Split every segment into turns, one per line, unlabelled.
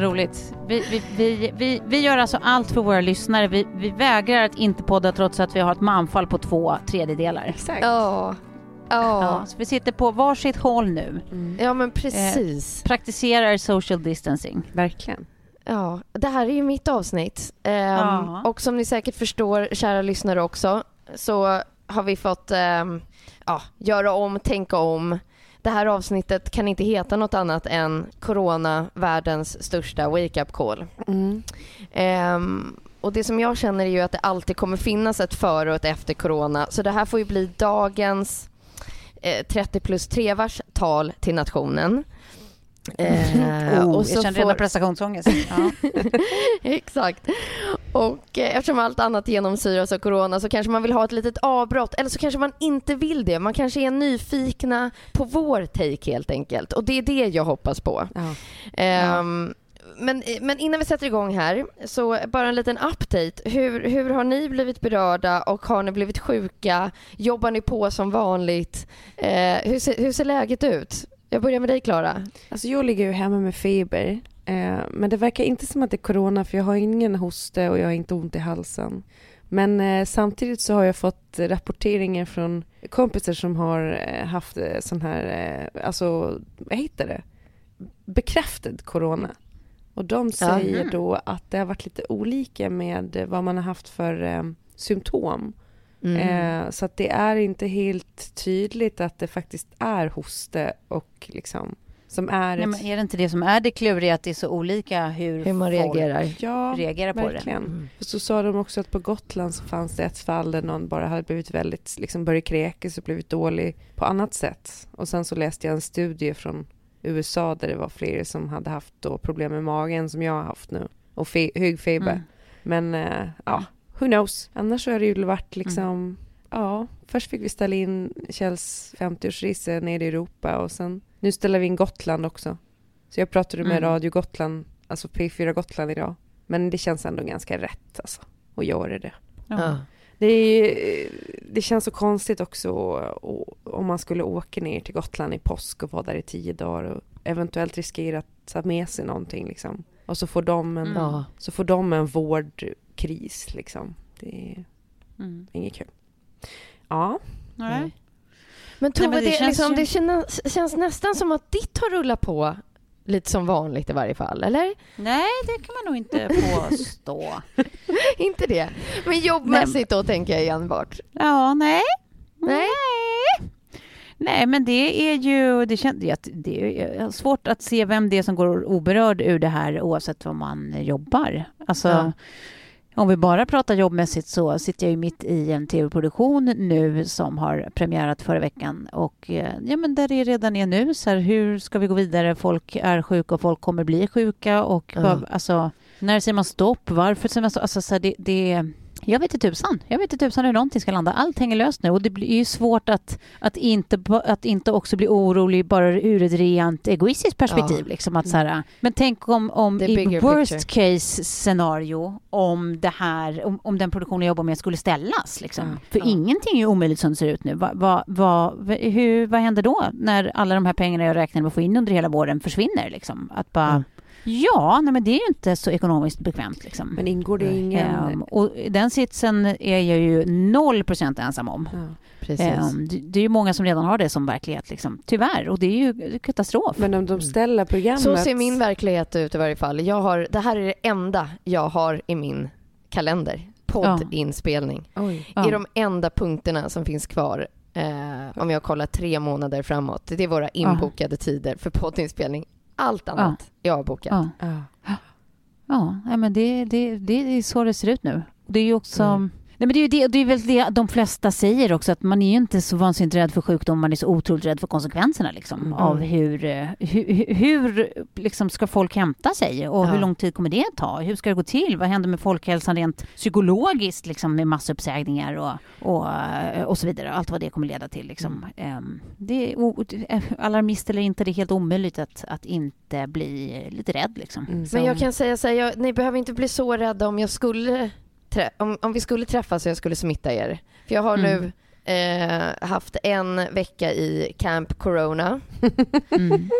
Vad roligt. Vi, vi, vi, vi, vi gör alltså allt för våra lyssnare. Vi, vi vägrar att inte podda trots att vi har ett manfall på två tredjedelar.
Exakt.
Ja.
Ja,
Ja.
så vi sitter på varsitt håll nu.
ja, men precis.
Praktiserar social distancing.
Verkligen.
Ja, det här är ju mitt avsnitt. Ehm,
Ja.
Och som ni säkert förstår, kära lyssnare också, så har vi fått ehm, ja, göra om, tänka om. Det här avsnittet kan inte heta något annat än Corona, världens största wake-up call.
Mm.
Ehm, och det som jag känner är ju att det alltid kommer finnas ett före och ett efter corona. Så det här får ju bli dagens eh, 30 plus 3 vars tal till nationen. Eh,
Oh,
och
jag
så
känner redan
får-
prestationsångest. Ja.
Exakt. Och eh, eftersom allt annat genomsyras av corona så kanske man vill ha ett litet avbrott eller så kanske man inte vill det. Man kanske är nyfikna på vår take helt enkelt. Och det är det jag hoppas på.
Ja.
Ehm, men, men innan vi sätter igång här, så bara en liten update. Hur, hur har ni blivit berörda och har ni blivit sjuka? Jobbar ni på som vanligt? Eh, hur, ser, hur ser läget ut? Jag börjar med dig Klara.
Alltså jag ligger ju hemma med feber. Eh, men det verkar inte som att det är corona för jag har ingen hoste och jag har inte ont i halsen. Men eh, samtidigt så har jag fått rapporteringar från kompisar som har eh, haft eh, sån här, eh, alltså vad heter det? Bekräftad corona. Och de säger
Mhm.
då att det har varit lite olika med vad man har haft för eh, symptom. Eh, så att det är inte helt tydligt att det faktiskt är hoste och liksom som är
Nej,
ett...
men är det inte det som är det kluriga, att det är så olika hur,
Hur man reagerar.
Ja,
reagerar på
verkligen.
det?
Mm.
Så sa de också att på Gotland så fanns det ett fall där någon bara hade blivit väldigt, liksom börjat kräkas och blivit dålig på annat sätt. Och sen så läste jag en studie från USA där det var fler som hade haft då problem med magen som jag har haft nu. Och fe- hög feber.
Mm.
Men eh, ja, who knows. Annars så har det ju varit liksom, ja, först fick vi ställa in Kjells 50-årsresa nere i Europa och sen, nu ställer vi in Gotland också. Så jag pratade med
Mm.
Radio Gotland, alltså P4 Gotland idag. Men det känns ändå ganska rätt alltså, att göra det.
Ja.
Det, är, det känns så konstigt också om man skulle åka ner till Gotland i påsk och vara där i tio dagar och eventuellt riskera att ta med sig någonting liksom. Och så får de en,
Mm.
Så får de en vårdkris liksom. Det är
Mm.
inget kul. Ja,
Nej.
Men Tove,
men det
det,
känns
liksom, det känns, känns nästan som att ditt har rullat på lite som vanligt i varje fall, eller?
Nej, det kan man nog inte påstå.
Inte det? Men jobbmässigt då tänker jag enbart.
Ja, nej.
Nej.
Nej, men det är ju... Det, kän, det, det är svårt att se vem det är som går oberörd ur det här oavsett var man jobbar. Alltså,
Ja.
Om vi bara pratar jobbmässigt så sitter jag ju mitt i en tv-produktion nu som har premiärat förra veckan och eh, ja, men där det redan är nu så här, hur ska vi gå vidare? Folk är sjuka och folk kommer bli sjuka och vad, alltså, när säger man stopp? Varför säger man stopp? Alltså, så här, det, det jag vet inte tusan. Jag vet inte tusan hur någonting ska landa. Allt hänger löst nu och det blir ju svårt att, att, inte, att inte också bli orolig bara ur ett rent egoistiskt perspektiv.
Ja.
Liksom att så här, men tänk om, om
The
i worst
picture.
case scenario om det här, om, om den produktion jag jobbar med skulle ställas. Liksom.
Ja.
För
Ja.
ingenting är omöjligt som det ser ut nu. Va, va, va, hur, vad händer då när alla de här pengarna jag räknade med att få in under hela våren försvinner? Liksom? Att bara, ja, nej, men det är ju inte så ekonomiskt bekvämt. Liksom.
Men ingår det ingen...
Ehm, och den sitsen är jag ju noll procent ensam om.
Ja.
Precis.
Ehm, det, det är ju många som redan har det som verklighet, liksom. tyvärr. Och det är ju katastrof.
Men om de ställer programmet...
Så ser min verklighet ut i varje fall. Jag har, det här är det enda jag har i min kalender. Poddinspelning.
Oj.
Ja.
är de enda punkterna som finns kvar eh, om jag kollar tre månader framåt. Det är våra inbokade tider för poddinspelning. Allt annat jag har bokat.
Ja,
Ja.
ja men det, det, det är så det ser ut nu. Det är ju också...
Mm.
Nej, men det, är ju det, det är väl det de flesta säger också, att man är ju inte så vansinnigt rädd för sjukdom, man är så otroligt rädd för konsekvenserna liksom,
Mm.
av hur, eh, hur, hur liksom ska folk hämta sig och
Ja.
hur lång tid kommer det ta? Hur ska det gå till? Vad händer med folkhälsan rent psykologiskt liksom, med massuppsägningar och, och, eh, och så vidare? Allt vad det kommer leda till. Liksom. Ehm, Det är, eh, alarmist eller inte, det är helt omöjligt att, att inte bli lite rädd. Liksom.
Mm.
Men jag kan säga så här, jag, ni behöver inte bli så rädda om jag skulle trä, om, om vi skulle träffas och jag skulle smitta er. För jag har
Mm.
nu eh, haft en vecka i Camp Corona.
Mm.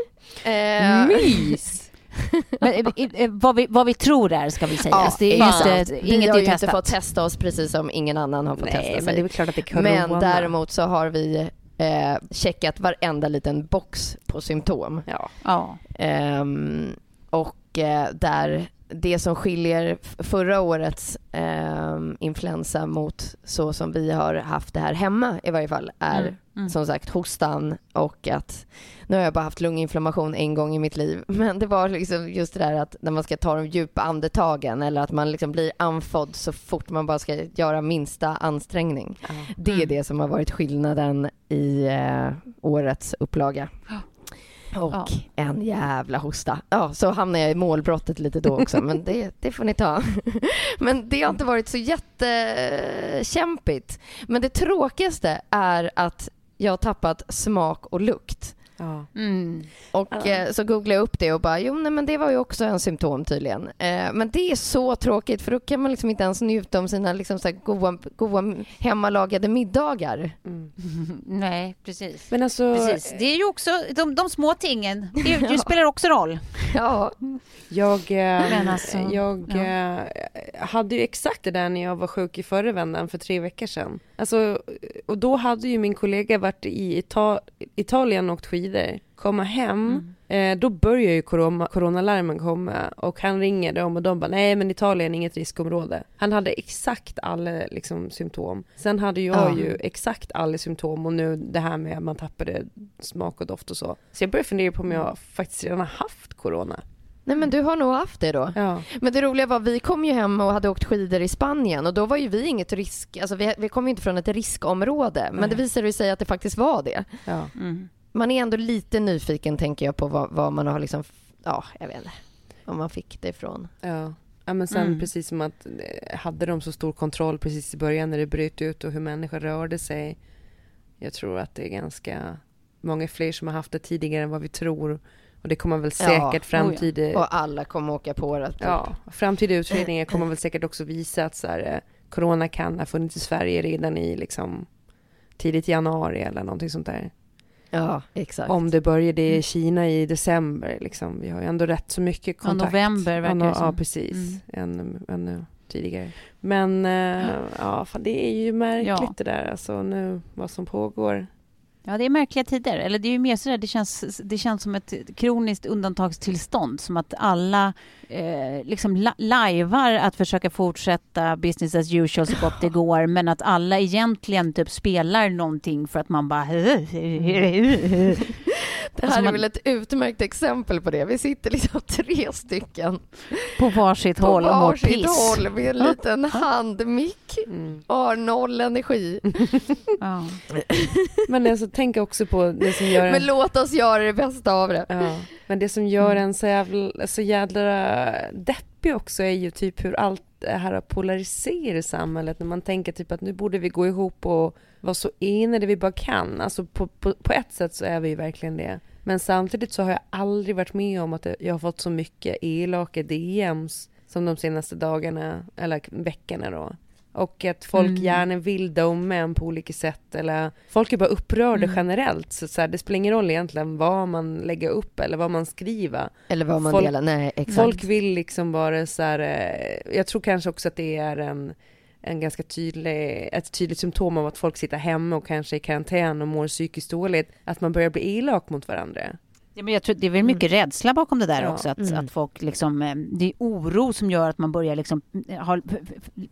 Eh,
Mys!
Men, eh, eh, vad, vi, vad vi tror är, ska vi säga.
Ja,
Alltså, det är
exakt.
inte,
vi
inget
har
är
ju inte
testat.
fått testa oss precis som ingen annan har fått
Nej,
testa
men
sig.
det är väl klart att det är corona.
Men däremot så har vi eh, checkat varenda liten box på symptom.
Ja.
Ja.
Ehm, och eh, där det som skiljer förra årets ehm, influensa mot så som vi har haft det här hemma i varje fall är
Mm, mm.
som sagt hostan och att nu har jag bara haft lunginflammation en gång i mitt liv men det var liksom just det där att när man ska ta de djupa andetagen eller att man liksom blir andfådd så fort man bara ska göra minsta ansträngning.
Ja.
Det är
Mm.
det som har varit skillnaden i eh, årets upplaga. Och
Ja.
en jävla hosta. Ja, så hamnar jag i målbrottet lite då också, men det, det får ni ta. Men det har inte varit så jättekämpigt. Men det tråkigaste är att jag har tappat smak och lukt.
Ja.
Mm.
Och
Ja.
eh, så googlade jag upp det och bara, jo nej, men det var ju också en symptom tydligen. Eh, men det är så tråkigt för då kan man liksom inte ens njuta om sina liksom så här goa, goa hemmalagade middagar.
Mm.
Nej, precis.
Men alltså,
Precis. Det är ju också de, de små tingen. Det, det
Ja.
spelar också roll.
Ja,
jag, eh,
alltså,
jag
ja.
eh, hade ju exakt det där när jag var sjuk i förra vändan för tre veckor sedan. Alltså, och då hade ju min kollega varit i Ita- Italien och åkt skidor, komma hem,
Mm.
eh, då börjar ju corona, coronalarmen komma och han ringer dem och de bara nej men Italien är inget riskområde. Han hade exakt alla liksom, symptom. Sen hade jag
Ja.
ju exakt alla symptom och nu det här med att man tappade smak och doft och så. Så jag började fundera på om jag faktiskt redan har haft corona.
Nej men du har nog haft det då.
Ja.
Men det roliga var, vi kom ju hem och hade åkt skidor i Spanien och då var ju vi inget risk, alltså vi, vi kom ju inte från ett riskområde, men
Nej.
det visade sig att det faktiskt var det.
ja.
Mm.
Man är ändå lite nyfiken tänker jag på vad, vad man har liksom, ja jag vet inte, om man fick det ifrån.
Ja. ja, men sen
Mm.
precis som att eh, hade de så stor kontroll precis i början när det bröt ut och hur människor rörde sig. Jag tror att det är ganska många fler som har haft det tidigare än vad vi tror. Och det kommer väl
Ja,
säkert
oh
framtida,
Och alla kommer åka på det. Typ.
ja, framtida utredningar kommer väl säkert också visa att så här, eh, corona kan ha funnits i Sverige redan i liksom tidigt januari eller någonting sånt där.
ja exakt.
Om det började i Kina i december liksom. Vi har ju ändå rätt så mycket
Ja,
kontakt.
november verkar
ja,
det som.
ja, precis.
Mm.
Ännu, ännu tidigare. Men eh, ja, fan, det är ju märkligt
Ja.
det där alltså nu vad som pågår.
Ja, det är märkliga tider. Eller det är ju mer sådär, det känns, det känns som ett kroniskt undantagstillstånd. Som att alla eh, liksom la- lajvar att försöka fortsätta business as usual så gott det går. Men att alla egentligen typ spelar någonting för att man bara... Mm.
Det här
Alltså
är
man-
väl ett utmärkt exempel på det. Vi sitter liksom tre stycken
På varsitt
på
håll och mår piss.
håll med en liten handmick
Mm.
och har noll energi.
Ja.
Men alltså, tänk också på det som gör en...
Men låt oss göra det bästa av det.
Ja, men det som gör en så jävla, så jävla deppig också är ju typ hur allt det här har polariserat samhället när man tänker typ att nu borde vi gå ihop och vara så enade vi bara kan. Alltså på, på, på ett sätt så är vi ju verkligen det. Men samtidigt så har jag aldrig varit med om att jag har fått så mycket elaka DMs som de senaste dagarna, eller veckorna då. Och att folk
Mm.
gärna vill doma en på olika sätt eller folk är bara upprörda
Mm.
generellt så, så här, det spelar ingen roll egentligen vad man lägger upp eller vad man skriver.
Eller vad man
Folk-
delar. Nej, exakt.
Folk vill liksom bara så här, eh, jag tror kanske också att det är en, en ganska tydlig, ett tydligt symptom av att folk sitter hemma och kanske i karantän och mår psykiskt dåligt, att man börjar bli elak mot varandra.
Ja, men jag tror det är väl mycket rädsla bakom det där
Ja.
också. Att,
Mm.
att folk liksom, eh, det är oro som gör att man börjar liksom, eh, ha,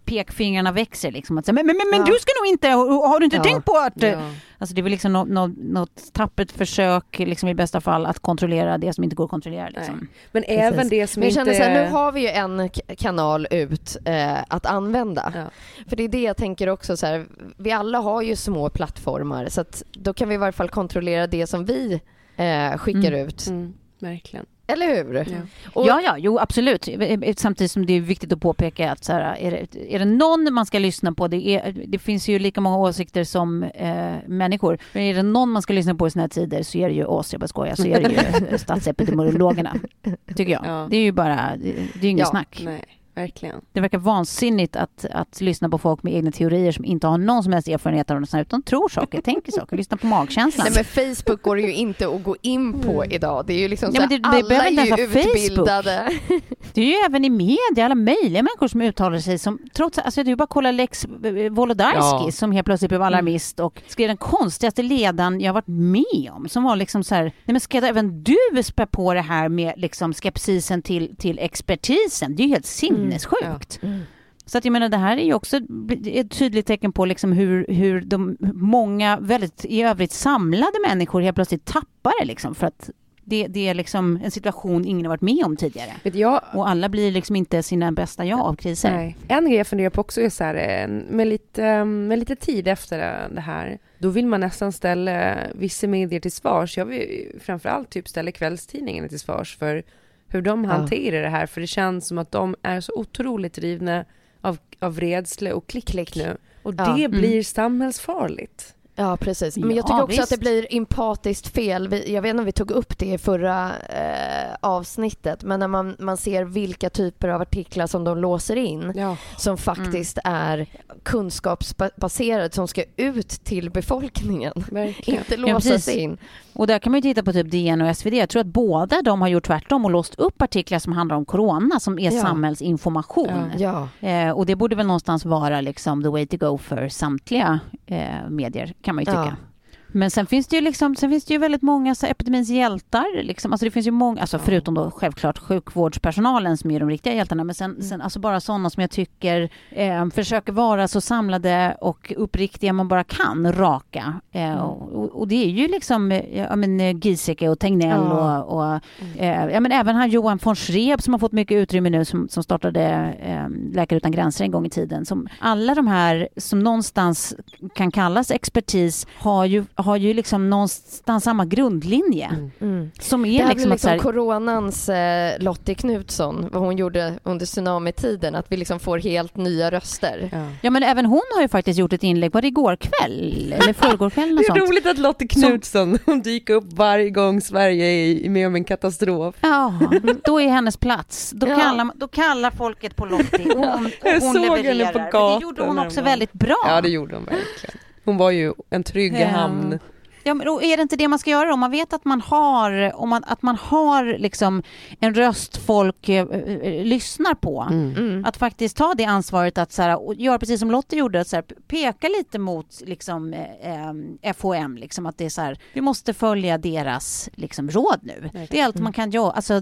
pekfingrarna växer liksom. Att säga, men men, men, men
Ja.
du ska nog inte, har du inte
Ja.
tänkt på att... eh,
Ja.
Alltså det är väl liksom något, något, något tappert försök liksom i bästa fall att kontrollera det som inte går att kontrollera. Liksom.
Men även det som
Men jag
inte...
känner så här, nu har vi ju en kanal ut eh, att använda.
Ja.
För det är det jag tänker också så här, vi alla har ju små plattformar så att då kan vi i varje fall kontrollera det som vi eh, skickar
Mm.
ut.
Mm, verkligen.
Eller hur?
Ja.
Och-
Ja, ja, jo absolut. Samtidigt som det är viktigt att påpeka att så här, är, det, är det någon man ska lyssna på, det, är, det finns ju lika många åsikter som eh, människor. Men är det någon man ska lyssna på i såna här tider så är det ju oss, jag bara skojar, så är det ju statsepidemiologerna. Tycker jag.
Ja.
Det är ju bara, det, det är ju inget
Ja,
snack.
Nej, verkligen.
Det verkar vansinnigt att, att lyssna på folk med egna teorier som inte har någon som helst erfarenhet av något sånt utan tror saker, tänker saker, lyssnar på magkänslan.
Nej, men Facebook går det ju inte att gå in på idag. Det är ju liksom
Ja,
så
men
här,
det- det behöver
alla
inte
är ju
vara Facebook.
utbildade.
Det är ju även i media, alla möjliga människor som uttalar sig som trots alltså det är ju bara att kolla Lex eh, Wolodarski
Ja.
som helt plötsligt blev alarmist och skrev den konstigaste ledan jag varit med om som var liksom så här, nej men ska även du spä på det här med liksom skepsisen till, till expertisen? Det är ju helt sinnessjukt. Så att jag menar det här är ju också ett tydligt tecken på liksom hur, hur de många väldigt i övrigt samlade människor helt plötsligt tappar det liksom för att det, det är liksom en situation ingen har varit med om tidigare.
Jag,
Och alla blir liksom inte sina bästa jag av kriser.
Nej. En grej jag funderar på också är så här, eh, med lite, med lite tid efter det här, då vill man nästan ställa vissa medier till svars. Jag vill framförallt typ ställa kvällstidningarna till svars för hur de
Ja.
hanterar det här, för det känns som att de är så otroligt drivna av, av rädsla och klick,
Klick.
nu. Och
Ja.
det
Mm.
blir samhällsfarligt.
Ja, precis. Men
Ja,
jag tycker också
visst.
att det blir empatiskt fel. Vi, jag vet inte om vi tog upp det i förra eh, avsnittet, men när man, man ser vilka typer av artiklar som de låser in
Ja,
som faktiskt är kunskapsbaserade, som ska ut till befolkningen.
verkligen.
Inte
Ja,
låsas
precis.
in.
Och där kan man ju titta på typ DN och SvD. Jag tror att båda de har gjort tvärtom och låst upp artiklar som handlar om corona som är
Ja.
samhällsinformation.
Ja.
Eh, och det borde väl någonstans vara liksom the way to go för samtliga eh, medier kan man ju tycka.
Ja.
Men sen finns det ju liksom, sen finns det ju väldigt många så epidemins hjältar. Liksom. Alltså det finns ju många, alltså förutom då självklart sjukvårdspersonalen som är de riktiga hjältarna, men sen, sen alltså bara sådana som jag tycker eh, försöker vara så samlade och uppriktiga man bara kan, raka. Eh, och, och- och det är ju liksom, eh, ja men eh, Giesecke och Tegnell
Ja.
och, och eh, ja men även han Johan von Schreb som har fått mycket utrymme nu som, som startade eh, Läkare utan gränser en gång i tiden. Som, alla de här som någonstans kan kallas expertis har ju, har ju liksom någonstans samma grundlinje.
Mm.
Som
Det
är
här
liksom,
blir liksom
här,
coronans eh, Lottie Knutsson, vad hon gjorde under tsunamitiden, att vi liksom får helt nya röster.
Ja.
Ja men även hon har ju faktiskt gjort ett inlägg, var det igår kväll? Eller förrgår kväll?
Det är
sånt.
roligt att Lotte Knutsson hon dyker upp varje gång Sverige är med om en katastrof.
Ja, då är hennes plats. Då,
Ja.
kallar, då kallar folket på Lottie och hon, och
Jag
hon levererar. Men det gjorde hon också väldigt bra.
Ja, det gjorde hon verkligen. Hon var ju en trygg hamn.
Ja, men då är det inte det man ska göra om man vet att man har, om man, att man har liksom en röst folk eh, eh, lyssnar på.
Mm.
Att faktiskt ta det ansvaret att så här, och göra precis som Lotte gjorde, att så här, peka lite mot liksom, eh, eh, FHM, liksom, att det är så här, vi måste följa deras liksom, råd nu. Det är allt man kan göra. Alltså,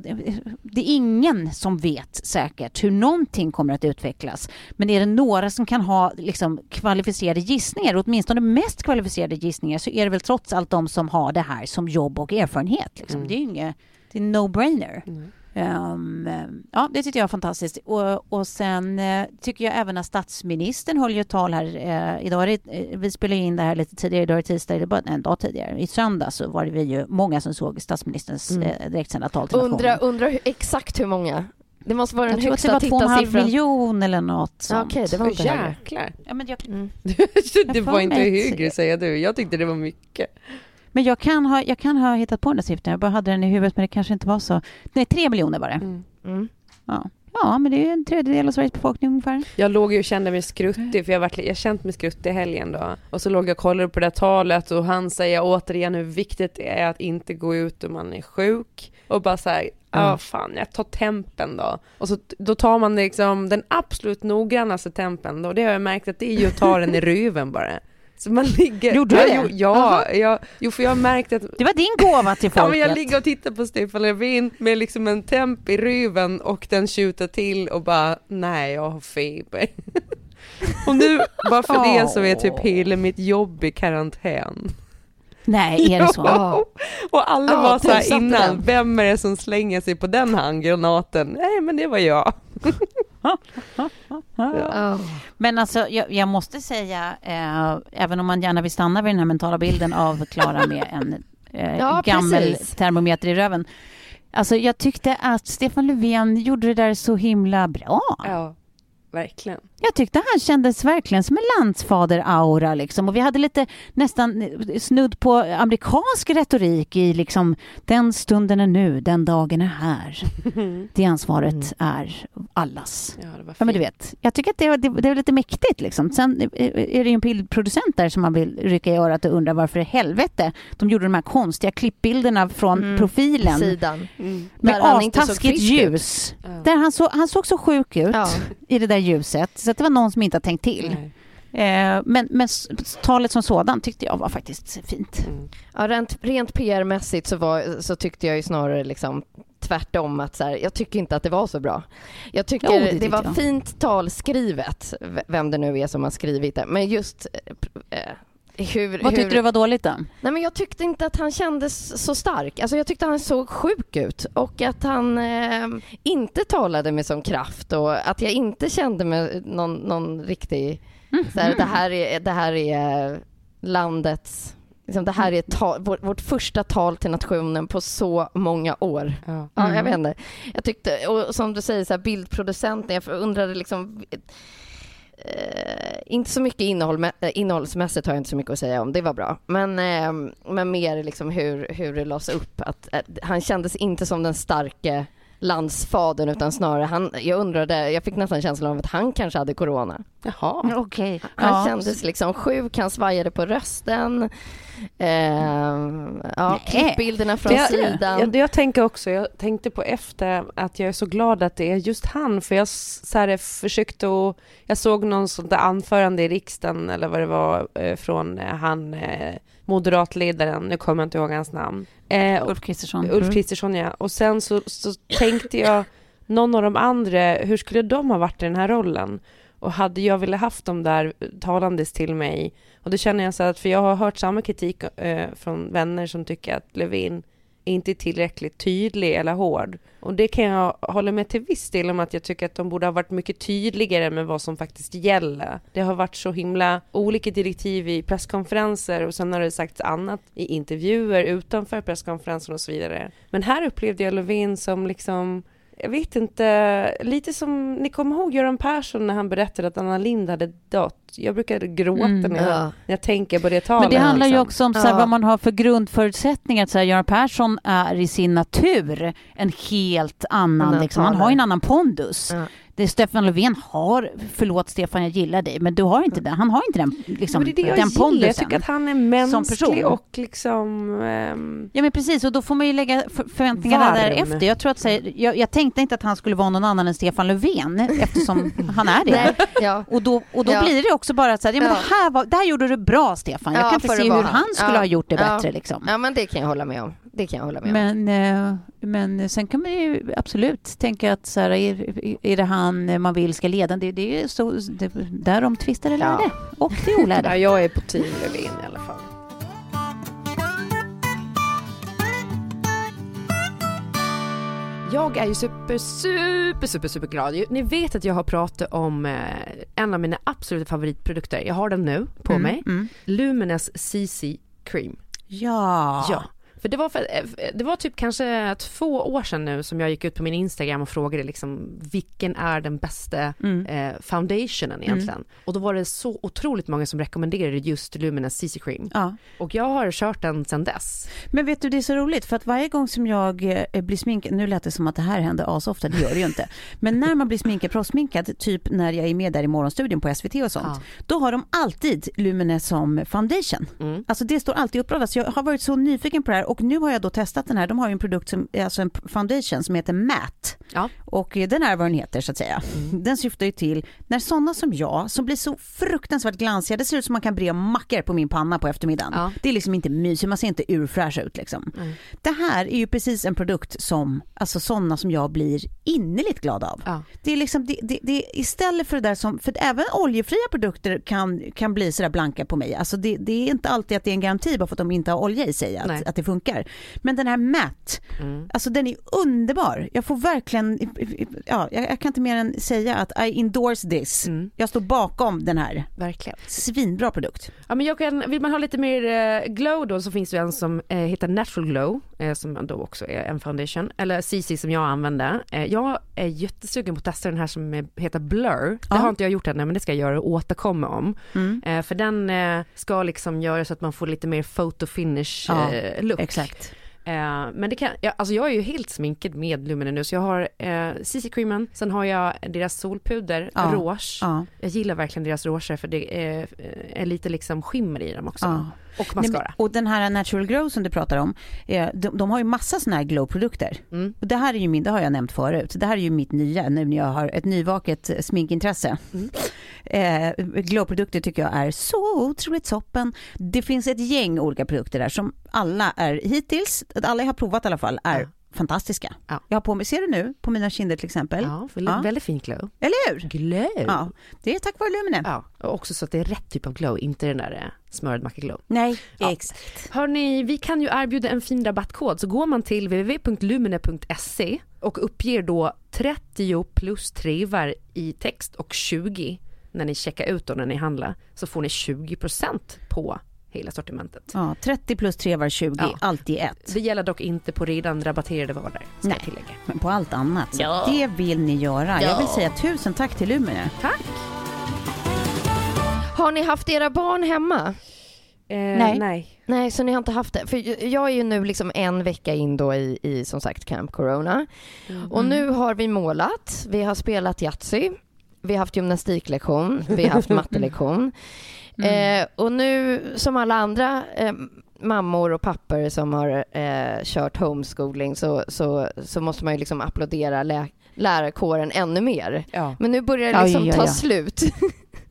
det är ingen som vet säkert hur någonting kommer att utvecklas. Men är det några som kan ha liksom, kvalificerade gissningar, åtminstone mest kvalificerade gissningar, så är det väl trots allt de som har det här som jobb och erfarenhet. Liksom.
Mm.
Det är ju inget, det är no-brainer.
Mm.
Ehm, ja, det tyckte jag var fantastiskt. Och, och sen eh, tycker jag även att statsministern höll ju tal här. Eh, idag är det, eh, vi spelar in det här lite tidigare, idag är tisdag, det är bara en dag tidigare. I söndag så var det vi ju många som såg statsministerns
Mm.
direktsända tal till
Undra,
nationen.
undra hur, exakt hur många? Det måste vara den
Jag tror att det
högsta
var två och en halv
tittarsiffran.
miljon eller något sånt.
Okej, det var inte högre.
jäklar.
Ja, men, jag,
Mm.
det var inte högre säger du. Jag tyckte det var mycket.
men jag, kan ha, jag kan ha hittat på den där siffran, jag bara hade den i huvudet men det kanske inte var så. Nej, tre miljoner var det.
Mm.
Mm.
Ja. ja, men det är ju en tredjedel av Sveriges befolkning ungefär.
Jag låg ju och kände mig skruttig för jag har jag känt mig skruttig i helgen då. Och så låg jag och kollade på det här talet och han säger återigen hur viktigt det är att inte gå ut om man är sjuk. Och bara så här, ja
Mm.
fan jag tar tempen då. Och så då tar man liksom den absolut noggrannaste tempen då. Det har jag märkt att det är ju att ta den i ruven bara. Så man ligger...
Gjorde du
ja,
det?
Jo, ja, jag, jo för jag har märkt att
Det var din gåva till
Ja,
folket.
men jag ligger och tittar på Stefan Löfven med liksom en temp i ruven och den tjuter till och bara nej jag har feber. och nu, bara för det så är typ hela mitt jobb i karantän.
Nej, är det så?
Ja.
Och alla
Ja,
var så här innan,
den.
vem är det som slänger sig på den handgranaten? Nej men det var jag.
Ja.
Men alltså, jag, jag måste säga, eh, även om man gärna vill stanna vid den här mentala bilden av Klara med en eh,
Ja,
gammel
precis.
termometer i röven. Alltså, jag tyckte att Stefan Löfven gjorde det där så himla bra.
Ja, verkligen.
Jag tyckte han kändes verkligen som en landsfader-aura liksom. Och vi hade lite nästan snudd på amerikansk retorik i liksom den stunden är nu, den dagen är här. Det ansvaret
Mm.
är allas.
Ja,
Ja, men du vet, jag tycker att det, det, det är lite mäktigt. Liksom. Sen är är det ju en bildproducent där som man vill rycka i örat och undra varför i helvete de gjorde de här konstiga klippbilderna från
Mm,
profilen
Sidan.
Mm.
med astaskigt ljus.
Ja.
Där han, så, han såg så sjuk ut i det där ljuset så att det var någon som inte har tänkt till. Eh, men, men talet som sådant tyckte jag var faktiskt fint.
Mm.
Ja, rent, rent PR-mässigt så, var, så tyckte jag ju snarare liksom tvärtom att så här, jag tycker inte att det var så bra. Jag tycker
Jo, det
det, var
jag.
fint tal skrivet, v- vem det nu är som har skrivit det, men just eh, hur...
Vad
hur,
tyckte du var dåligt då?
Nej men jag tyckte inte att han kändes så stark. Alltså jag tyckte han såg sjuk ut och att han eh, inte talade med sån kraft och att jag inte kände mig någon, någon riktig... Så här, det, här är, det här är landets... Liksom, det här är ta, vårt, vårt första tal till nationen på så många år.
Ja.
Ja,
Mm.
jag vet inte. Jag tyckte, och som du säger, så här, bildproducenten, jag undrade liksom... Eh, inte så mycket innehåll, eh, innehållsmässigt har jag inte så mycket att säga om, det var bra. Men, eh, men mer liksom hur, hur det lades upp. Att, eh, han kändes inte som den starke landsfadern utan snarare han, jag undrade, jag fick nästan känslan av att han kanske hade corona.
Jaha.
Okej.
Han
Ja.
kändes liksom sjuk, han svajade på rösten. Eh, ja, klippbilderna från
jag,
sidan.
jag, det jag tänker också, jag tänkte på efter att jag är så glad att det är just han, för jag så här, försökte att, jag såg någon sånt där anförande i riksdagen eller vad det var eh, från eh, han eh, moderatledaren, nu kommer jag inte ihåg hans namn. Eh,
Ulf Kristersson.
Ulf
Mm.
Kristersson ja. Och sen så, så tänkte jag, någon av de andra, hur skulle de ha varit i den här rollen? Och hade jag velat haft dem där talandes till mig, och då känner jag så att, för jag har hört samma kritik eh, från vänner som tycker att Levin inte är tillräckligt tydlig eller hård. Och det kan jag hålla med till viss del om att jag tycker att de borde ha varit mycket tydligare med vad som faktiskt gäller. Det har varit så himla olika direktiv i presskonferenser och sen har det sagts annat i intervjuer utanför presskonferensen och så vidare. Men här upplevde jag Löfven som liksom jag vet inte, lite som, ni kommer ihåg Göran Persson när han berättade att Anna Lind hade dött? Jag brukar gråta
Mm.
när, jag,
Ja.
när jag tänker på det talet.
Men det handlar ju
liksom.
också om så här,
Ja.
vad man har för grundförutsättningar. Så här, Göran Persson är i sin natur en helt annan,
Annan
liksom, han har ju en annan pondus.
Ja.
Det Stefan Löfven har, förlåt Stefan jag gillar dig, men du har inte den, han har inte den, liksom,
Men det är det jag
den
gillar, jag
pondusen.
tycker att han är mänsklig
person.
och liksom... ehm,
Ja men precis och då får man ju lägga för- förväntningarna
Varm.
därefter. Jag, tror att, här, jag, jag tänkte inte att han skulle vara någon annan än Stefan Löfven eftersom han är det.
Nej, ja.
Och då, och då
Ja.
blir det också bara så här, ja, men
Ja.
det, här var, det här gjorde du bra Stefan. Jag
Ja,
kan inte se hur
han.
skulle
Ja.
ha gjort det
Ja.
bättre liksom.
ja, men det kan jag hålla med om. Det kan jag hålla med om.
Men, eh, men sen kan man ju absolut tänka att så här, är, är det han man vill ska leda? Det, det är så, det, där de tvistar eller lärde ja. och det olärde.
ja, jag är på team Löfven i alla fall. Jag är ju super, super, super, super glad. Ni vet att jag har pratat om eh, en av mina absoluta favoritprodukter. Jag har den nu på
mm,
mig.
Mm.
Lumines CC Cream.
Ja.
ja. För det var, för, eh, det var typ kanske två år sedan nu som jag gick ut på min Instagram och frågade liksom vilken är den bästa
Mm.
eh, foundationen egentligen. Och då var det så otroligt många som rekommenderade just Luminous CC Cream.
Ja.
Och jag har kört den sedan dess.
Men vet du, det är så roligt för att varje gång som jag eh, blir sminkad, nu lät det som att det här händer asofta, det gör det ju inte. Men när man blir sminkad, proffsminkad, typ när jag är med där i morgonstudion på SVT och sånt, då har de alltid Lumene som foundation.
Mm.
Alltså det står alltid uppradat. Så jag har varit så nyfiken på det här och nu har jag då testat den här. De har ju en produkt som, alltså en foundation som heter Matte.
Ja.
Och eh, den är vad den heter så att säga. Den syftar ju till när sådana som jag, som blir så fruktansvärt glansiga, det ser ut som man kan bre mackor på min panna på eftermiddagen.
Ja.
Det är liksom inte mysigt, man ser inte urfräsch ut liksom. Det här är ju precis en produkt som, alltså sådana som jag blir innerligt glad av.
Ja.
Det är liksom, det, det, det, istället för det där som, för även oljefria produkter kan, kan bli sådär blanka på mig. Alltså det, det är inte alltid att det är en garanti bara för att de inte har olja i sig, att, att det funkar. Men den här matte,
Mm.
alltså den är underbar. Jag får verkligen, ja, jag, jag kan inte mer än säga att I endorse this.
Mm.
Jag står bakom den här.
Verkligen.
Svinbra produkt.
Ja, men jag kan, vill man ha lite mer eh, glow då så finns det en som eh, heter Natural Glow eh, som då också är en foundation eller CC som jag använder. Eh, jag är jättesugen på att testa den här som heter Blur. Det
Ja.
har inte jag gjort än men det ska jag göra och återkomma om.
Mm.
För den ska liksom göra så att man får lite mer photo finish
Ja,
look.
Exakt.
Eh, men det kan, ja, alltså jag är ju helt sminkad med Lumene nu så jag har eh, CC-creamen, sen har jag deras solpuder,
Ja,
rouge.
Ja.
Jag gillar verkligen deras rouger för det är, är lite liksom skimmer i dem också.
Ja.
Och
Nej,
mascara.
men, och den här Natural Glow som du pratar om, eh, de, de har ju massa såna här glow-produkter.
Mm.
Och det här är ju min, det har jag nämnt förut, det här är ju mitt nya nu när jag har ett nyvaket eh, sminkintresse.
Mm.
Eh, glow-produkter tycker jag är så otroligt toppen. Det finns ett gäng olika produkter där som alla är hittills, alla jag har provat i alla fall, är
Ja.
Fantastiska.
Ja.
Jag har på mig, ser du nu, på mina kinder till exempel?
Ja,
Ja.
väldigt fin glow.
Eller hur?
Glow?
Ja, det är tack vare Lumine.
Ja, och också så att det är rätt typ av glow, inte den där eh, smörd macka-glow.
Nej,
Ja.
exakt.
Hörni, vi kan ju erbjuda en fin rabattkod så går man till www.lumene.se och uppger då 30 plus trevar i text och 20 när ni checkar ut och när ni handlar så får ni 20% på hela sortimentet.
Ja, 30 plus 3 var 20,
Ja.
allt i ett.
Det gäller dock inte på redan rabatterade varor, ska
Nej.
jag tillägga.
Men på allt annat.
Ja.
Det vill ni göra. Jag vill
Ja.
säga tusen tack till Lumine.
Tack!
Har ni haft era barn hemma?
Eh,
Nej.
nej.
Nej, så ni har inte haft det. För jag är ju nu liksom en vecka in då i, i som sagt Camp Corona. Och nu har vi målat, vi har spelat Yatzy, vi har haft gymnastiklektion, vi har haft mattelektion. Eh, och nu som alla andra eh, mammor och pappor som har eh, kört homeschooling så, så, så måste man ju liksom applådera lä- lärarkåren ännu mer.
Ja.
Men nu börjar det liksom
oj,
ta
oj.
slut.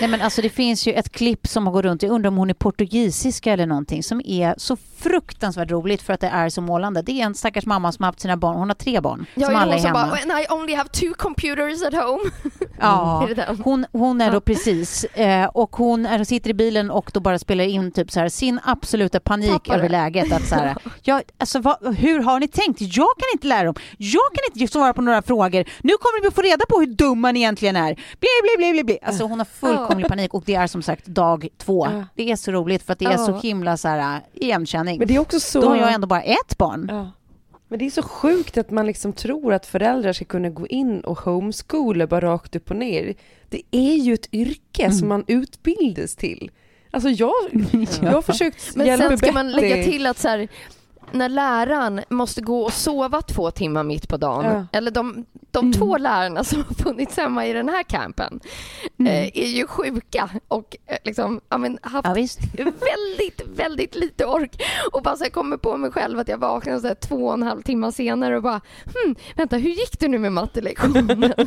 Nej men alltså det finns ju ett klipp som går runt, jag undrar om hon är portugisiska eller någonting, som är så fruktansvärt roligt för att det är så målande. Det är en stackars mamma som har haft sina barn, hon har tre barn,
Jag
som alla är hemma.
bara, and I only have two computers at home.
Ja,
den?
hon, hon är då
Ja.
precis, eh, och hon är, sitter i bilen och då bara spelar in typ så här, sin absoluta panik över läget. Att så här, ja, alltså, vad, hur har ni tänkt? Jag kan inte lära dem, jag kan inte svara på några frågor. Nu kommer vi få reda på hur dum man egentligen är. Bli, bli, bli, bli, bli. Alltså hon har fullkomlig panik och det är som sagt dag två. Det är så roligt för att det är så himla så här, igenkänning.
Men det är också så...
Då har jag ändå bara ett barn.
Men det är så sjukt att man liksom tror att föräldrar ska kunna gå in och homeschoola bara rakt upp och ner. Det är ju ett yrke som man utbildas till. Alltså jag, jag har försökt
Men
hjälpa
sen ska man
Betty.
lägga till att så här, när läraren måste gå och sova två timmar mitt på dagen,
Ja.
eller de, de
Mm.
två lärarna som har funnits hemma i den här campen, eh, är ju sjuka och eh, liksom, ja, men, haft
Ja,
väldigt, väldigt lite ork och bara så här, kommer på mig själv att jag vaknar så här, två och en halv timme senare och bara, hmm, vänta, hur gick det nu med mattelektionen?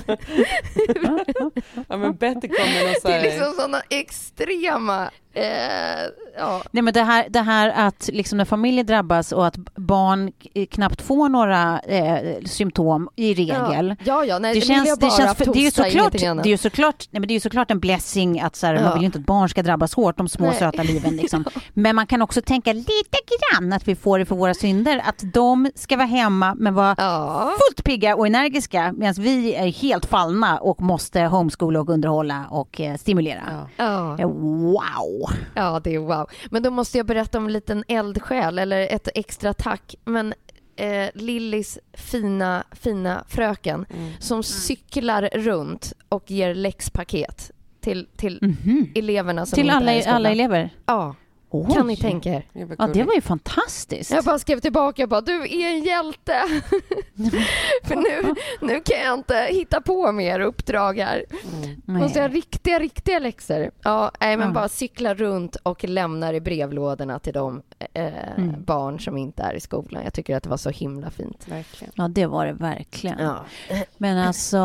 Ja men Betty kommer
det är liksom sådana extrema, eh, ja,
Nej, men det, här, det här att liksom när familjer drabbas och att barn k- knappt får några eh, symptom i regel
Ja, ja, nej,
det känns, det, känns för, det är ju såklart, det är såklart, nej, men det är såklart en blessing att så här,
Ja.
man vill ju inte att barn ska drabbas hårt, de små
Nej.
söta liven. Liksom. Men man kan också tänka lite grann att vi får det för våra synder, att de ska vara hemma men vara
Ja.
fullt pigga och energiska medan vi är helt fallna och måste homeschoola och underhålla och eh, stimulera.
Ja.
Ja.
Wow!
ja, det är wow. Men då måste jag berätta om en liten eldsjäl eller ett extra tack. Men eh, Lillis fina, fina fröken
Mm.
som cyklar runt och ger läxpaket till, till
Mhm.
eleverna som
Till
inte
alla,
är i skolan.
alla elever?
Ja,
Oj.
kan ni tänka er?
Det var
Ja, det var ju fantastiskt.
Jag bara skrev tillbaka jag bara, du är en hjälte. För nu, nu kan jag inte hitta på mer uppdrag här.
Nej.
Måste jag riktiga, riktiga läxor? Ja, nej, men
Ja.
bara cykla runt och lämnar i brevlådorna till de eh,
Mm.
barn som inte är i skolan. Jag tycker att det var så himla fint.
Verkligen.
Ja, det var det verkligen.
Ja.
Men alltså,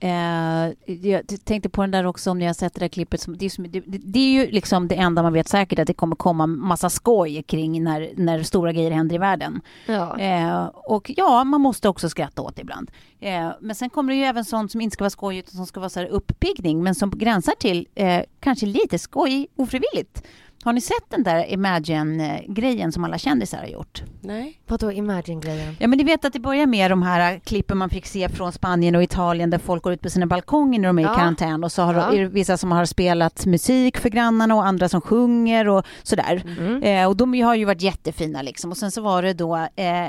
eh, jag tänkte på den där också om ni har sett det där klippet. Som, det, är det är ju liksom det enda man vet säkert att det kommer komma massa skoj kring när, när stora grejer händer i världen.
Ja.
Eh, och ja, man måste också skratta åt det ibland. Eh, men sen kommer det ju även sånt som inte ska vara skoj utan som ska vara så här uppiggning men som gränsar till eh, kanske lite skoj ofrivilligt. Har ni sett den där Imagine-grejen som alla kändisar har gjort?
Nej.
Vadå Imagine-grejen?
Ja, men ni vet att det börjar med de här klippen man fick se från Spanien och Italien där folk går ut på sina balkonger när de är
Ja.
i karantän och så har
Ja.
vissa som har spelat musik för grannarna och andra som sjunger och sådär.
Mm.
Eh, och de har ju varit jättefina liksom. Och sen så var det då eh,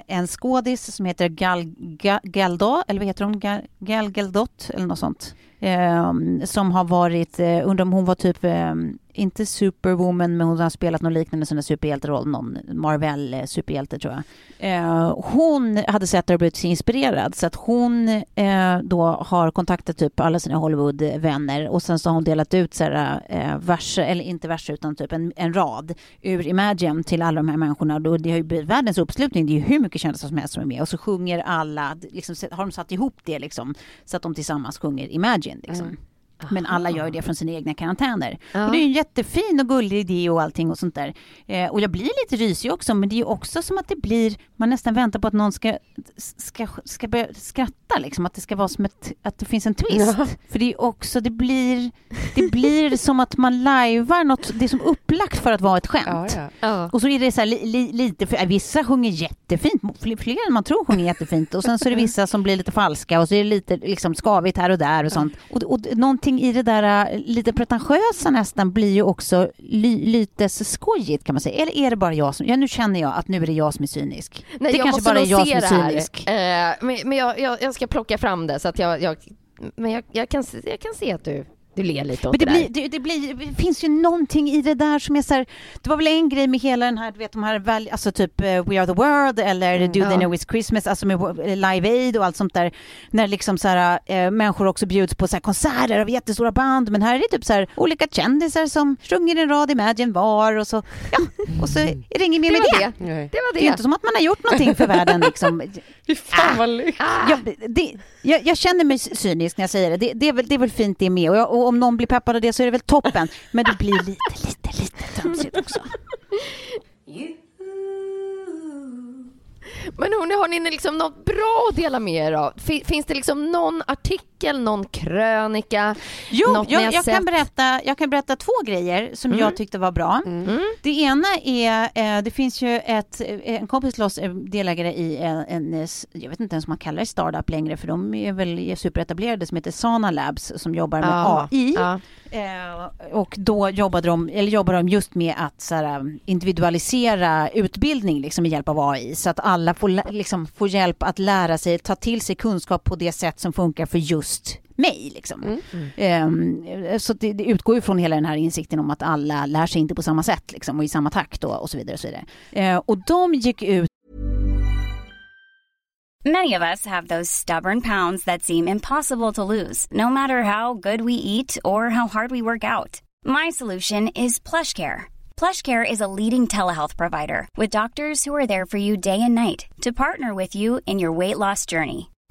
en skådis som heter Gal, Gal, Galdo, eller vad heter hon? Gal, Gal Gadot eller något sånt. Eh, som har varit, eh, undrar om hon var typ eh, inte superwoman men hon har spelat någon liknande sån där superhjälteroll, någon Marvel eh, superhjälte tror jag. Ehm, hon hade sett det och blivit så inspirerad så att hon eh, då har kontaktat typ alla sina Hollywood-vänner och sen så har hon delat ut så här, eh, verser, eller inte verser utan typ en, en rad ur Imagine till alla de här människorna. och det har ju blivit världens uppslutning, det är ju hur mycket kändisar som helst som är med och så sjunger alla, liksom, har de satt ihop det liksom så att de tillsammans sjunger Imagine liksom. Mm. Men alla gör det från sina egna karantäner.
Ja.
Och det är en jättefin och gullig idé och allting och sånt där. Eh, och jag blir lite rysig också, men det är också som att det blir, man nästan väntar på att någon ska, ska, ska börja skratta liksom, att det ska vara som ett, att det finns en twist.
Ja.
För det är också, det blir, det blir som att man lajvar något, det är som upplagt för att vara ett skämt.
Ja.
Och så är det så här li, li, lite, för, äh, vissa sjunger jättefint, fler, fler än man tror sjunger jättefint och sen så är det vissa som blir lite falska och så är det lite liksom skavigt här och där och sånt. Och, och någonting i det där äh, lite pretentiösa nästan blir ju också li, lite skojigt kan man säga. Eller är det bara jag som, ja nu känner jag att nu är det jag som är cynisk.
Nej,
det
jag
kanske bara är jag som är cynisk.
Eh, men men jag, jag, jag ska plocka fram det så att jag, jag men jag, jag, kan, jag kan se att du, du ler lite åt
Men det,
det,
blir, det, det, blir, det finns ju någonting i det där som är så här, Det var väl en grej med hela den här, du vet de här, alltså typ eh, We Are The World eller Do They
Ja.
Know It's Christmas, alltså med Live Aid och allt sånt där. När liksom så här, eh, människor också bjuds på så här konserter av jättestora band. Men här är det typ så här olika kändisar som sjunger en rad Imagine var och så, ja, och så är det inget mer
Det
med det.
det. Det var
Det är ju inte som att man har gjort någonting för världen liksom.
Fy fan vad lyx.
Jag, det, jag, jag känner mig cynisk när jag säger det. Det, det, är, väl, det är väl fint det med. Och, jag, och om någon blir peppad av det så är det väl toppen. Men det blir lite, lite, lite tramsigt också.
Men hörni, har ni liksom något bra att dela med er av? Fi- Finns det liksom någon artikel, någon krönika?
Jo,
något
jag, jag, kan berätta, jag kan berätta två grejer som
Mm.
jag tyckte var bra.
Mm.
Det ena är, eh, det finns ju ett, eh, en kompis till oss är delägare i en, en, jag vet inte ens om man kallar det startup längre, för de är väl superetablerade, som heter Sana Labs, som jobbar med
Ja,
AI.
ja.
Eh, och då jobbade de, eller jobbar de just med att så här, individualisera utbildning liksom, med hjälp av AI. Så att alla får, liksom, får hjälp att lära sig, ta till sig kunskap på det sätt som funkar för just mig. Liksom. Eh, så det, det utgår ju från hela den här insikten om att alla lär sig inte på samma sätt liksom, och i samma takt då, och så vidare. Och, så vidare. Eh, och de gick ut
Many of us have those stubborn pounds that seem impossible to lose, no matter how good we eat or how hard we work out. My solution is PlushCare. PlushCare is a leading telehealth provider with doctors who are there for you day and night to partner with you in your weight loss journey.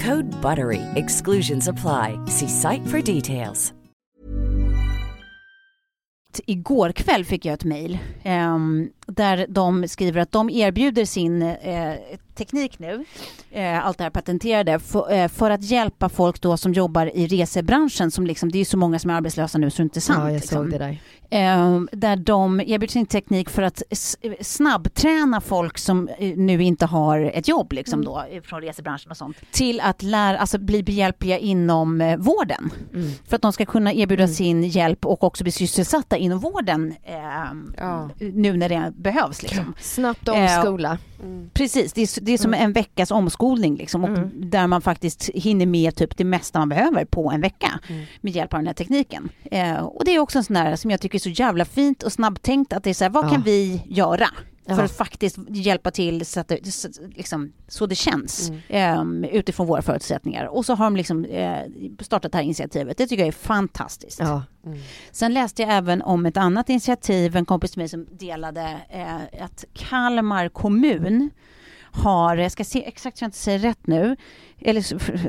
Code BUTTERY. Exclusions apply. See site for details.
Igår kväll fick jag ett mejl Um, där de skriver att de erbjuder sin eh, teknik nu, eh, allt det här patenterade, för, eh, för, att hjälpa folk då som jobbar i resebranschen. Som liksom, det är så många som är arbetslösa nu så det är inte sant.
Ja, jag
liksom.
såg det där.
Eh, där de erbjuder sin teknik för att snabbträna folk som eh, nu inte har ett jobb liksom då, från resebranschen och sånt till att lära, alltså bli behjälpliga inom eh, vården.
Mm.
För att de ska kunna erbjuda sin hjälp och också bli sysselsatta inom vården eh,
Ja.
nu när det behövs. Liksom.
Snabbt omskola.
Precis, det är, det är som en veckas omskolning liksom, och
Mm.
där man faktiskt hinner med typ det mesta man behöver på en vecka
Mm.
med hjälp av den här tekniken. Eh, och det är också en sån där som jag tycker är så jävla fint och snabbtänkt att det är så här, vad
Ja.
kan vi göra? För
Ja.
att faktiskt hjälpa till så, att liksom, så det känns
Mm.
eh, utifrån våra förutsättningar. Och så har de liksom, eh, startat det här initiativet. Det tycker jag är fantastiskt.
Ja.
Sen läste jag även om ett annat initiativ, en kompis till mig som delade eh, att Kalmar kommun har, jag ska se exakt så jag inte säger rätt nu, eller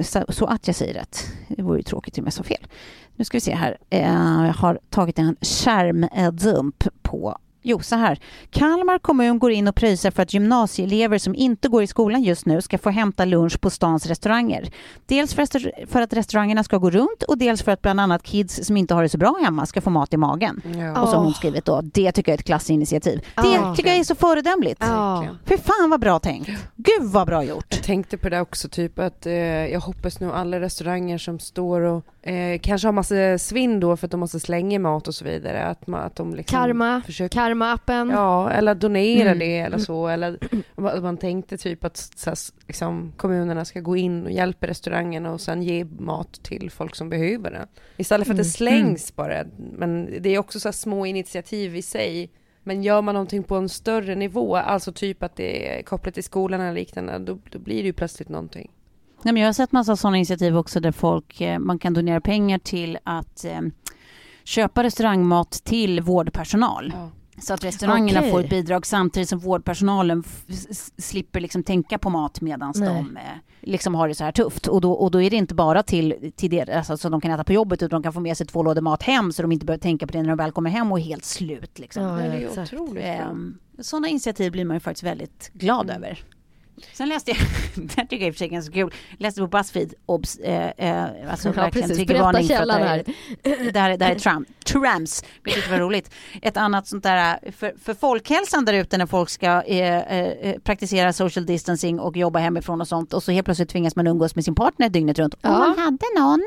så, så, att jag säger rätt. Det vore ju tråkigt om jag sa fel. Nu ska vi se här. Eh, jag har tagit en skärmdump på Jo, så här. Kalmar kommun går in och pröjsar för att gymnasieelever som inte går i skolan just nu ska få hämta lunch på stans restauranger. Dels för, att restaurangerna ska gå runt och dels för att bland annat kids som inte har det så bra hemma ska få mat i magen.
Ja.
Och så har hon skrivit då, det tycker jag är ett klassinitiativ. Det
Ja.
tycker jag är så föredömligt.
Verkligen.
För fan vad bra tänkt. Gud vad bra gjort.
Jag tänkte på det också, typ att eh, jag hoppas nu alla restauranger som står och eh, kanske har massa svinn då för att de måste slänga mat och så vidare, att, man, att de liksom
Karma,
försöker
Karma-appen.
Ja, eller donera
Mm.
det eller så. Eller att man tänkte typ att så här, liksom, kommunerna ska gå in och hjälpa restaurangerna och sen ge mat till folk som behöver det. Istället för att det slängs bara. Men det är också så här små initiativ i sig. Men gör man någonting på en större nivå, alltså typ att det är kopplat till skolan eller liknande, då, då blir det ju plötsligt någonting.
Nej, men jag har sett massa sådana initiativ också där folk, eh, man kan donera pengar till att eh, köpa restaurangmat till vårdpersonal.
Ja.
Så att restaurangerna
Okej.
får ett bidrag samtidigt som vårdpersonalen slipper liksom tänka på mat medan de eh, liksom har det så här tufft. Och då, och då är det inte bara till, till det alltså, så de kan äta på jobbet utan de kan få med sig två lådor mat hem så de inte behöver tänka på det när de väl kommer hem och är helt slut. Liksom.
Ja,
det
ja.
Ehm, Sådana initiativ blir man ju faktiskt väldigt glad
Mm.
över. Sen läste jag, det tycker jag i och för sig är ganska kul, läste på Buzzfeed, obs, eh, eh, alltså
Ja,
verkligen triggervarning för att det här, är- det här, är- det här är Trump, trams, vilket var roligt. Ett annat sånt där, eh, för, för folkhälsan där ute när folk ska eh, eh, praktisera social distancing och jobba hemifrån och sånt och så helt plötsligt tvingas man umgås med sin partner dygnet runt. Om
Ja.
man hade någon.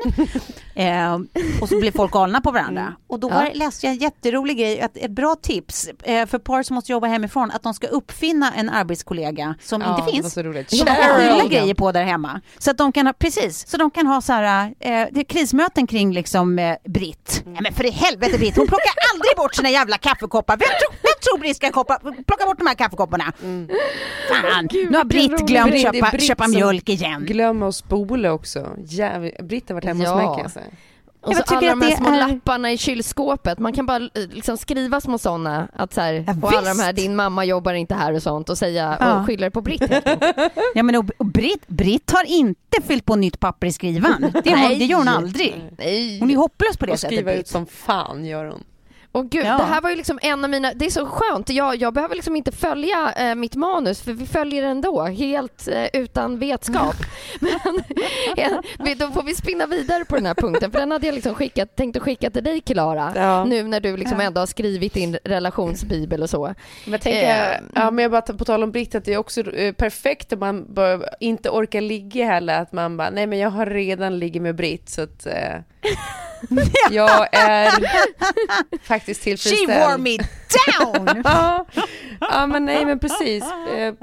eh, och så blir folk galna på varandra. Och då
Mm. Ja.
läste jag en jätterolig grej, att ett bra tips för par som måste jobba hemifrån, att de ska uppfinna en arbetskollega som
Ja,
inte
det
finns.
så roligt.
De
Cheryl!
skylla grejer på där hemma. Så att de kan ha, precis, så de kan ha så här, eh, krismöten kring liksom eh, Britt.
Mm.
Ja, men för i helvete Britt, hon plockar aldrig bort sina jävla kaffekoppar. Vem, tror- vem tror Britt ska koppa, plocka bort de här kaffekopparna? Fan, nu har Britt glömt
är
köpa,
Britt
köpa mjölk igen.
Glöm att spola också. Jävligt. Britt har varit hemma
Ja.
hos mig kan jag säga.
Och
Jag
så alla
att
de här
det
små
är-
lapparna i kylskåpet. Man kan bara eh, liksom skriva små sådana. Att så här,
Ja,
på alla de här, din mamma jobbar inte här och sånt och säga
Ja.
och skylla på Britt.
Ja, men och, och Britt, Britt har inte fyllt på nytt papper i skrivan. Det, det gör hon aldrig.
Nej.
Hon är hopplös på det
Och skriva
sättet.
ut
Britt.
som fan gör hon.
Och gud,
Ja.
det här var ju liksom en av mina, det är så skönt, jag, jag behöver liksom inte följa eh, mitt manus för vi följer det ändå, helt eh, utan vetskap. Men eh, då får vi spinna vidare på den här punkten för den hade jag liksom skickat, tänkt att skicka till dig Klara,
Ja.
nu när du liksom ändå har skrivit din relationsbibel och så.
Men jag tänker,
Eh,
ja, men jag bara på tal om Britt, att det är också eh, perfekt om man inte orkar ligga heller, att man bara, nej men jag har redan ligger med Britt så att eh, jag är faktiskt
She
tillfredsställd.
wore me down!
ja, ja, men nej men precis. Eh,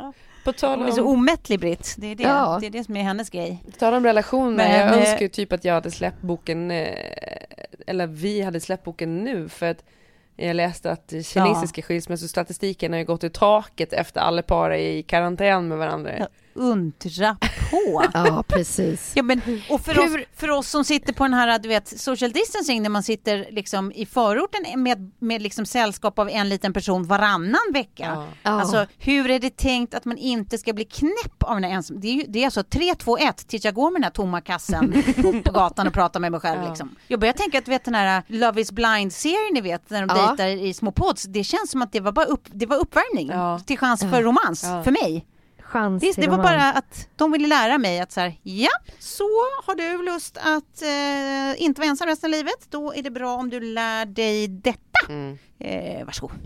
på tal
Hon är så
om,
omättlig Britt. Det är det.
Ja.
det är det som är hennes grej.
på tal om relationer,
Men,
jag
eh,
önskar ju typ att jag hade släppt boken, eh, eller vi hade släppt boken nu, för att jag läste att kinesiska skilsmässostatistiken har ju gått i taket efter alla par är i karantän med varandra.
Ja. Undra på.
Ja, precis.
Ja, men, och för,
Hur-
oss, för oss som sitter på den här du vet, social distancing när man sitter liksom i förorten med, med liksom sällskap av en liten person varannan vecka.
Ja.
Ja.
Alltså hur är det tänkt att man inte ska bli knäpp av den här ensam... Det är, ju, det är alltså 3, 2, 1 tills jag går med den här tomma kassen på, på gatan och pratar med mig själv.
Ja.
Liksom. Jag börjar tänka att du vet den här Love is blind-serien ni vet, när de
Ja.
dejtar i små pods. Det känns som att det var bara upp, det var uppvärmning
Ja.
till chans för romans,
Ja.
för mig.
Chans
Det,
till
det var
romans.
bara att de ville lära mig att så här, ja, så har du lust att eh, inte vara ensam resten av livet, då är det bra om du lär dig detta.
Mm.
Eh, varsågod.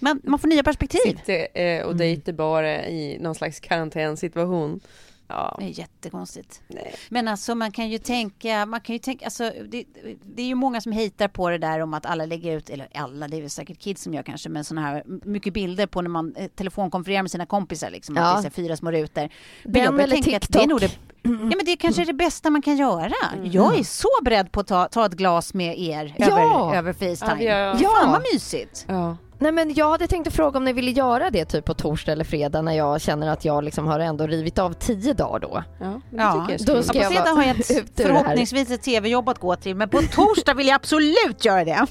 Man, man får nya perspektiv.
Sitter eh,
Mm.
och dejtar bara i någon slags karantänsituation. Ja.
Det är jättekonstigt.
Nej.
Men alltså man kan ju tänka, man kan ju tänka, alltså det, det är ju många som hatar på det där om att alla lägger ut, eller alla, det är väl säkert kids som gör kanske, men sådana här mycket bilder på när man eh, telefonkonfererar med sina kompisar liksom,
Ja.
att det är fyra små rutor. Men jag
eller
tänka att det är nog det,
TikTok.
ja men det kanske är det bästa man kan göra. Jag är så beredd på att ta, ta ett glas med er
Ja.
över, över
Ja,
Facetime.
ja.
Fan vad mysigt.
Ja.
Nej men jag hade tänkt att fråga om ni ville göra det typ på torsdag eller fredag när jag känner att jag liksom har ändå rivit av tio dagar då.
Ja,
Ja,
tycker jag är
då ska
Ja,
jag
på fredag har jag ett, förhoppningsvis ett tv-jobb att gå till, men på torsdag vill jag absolut göra det.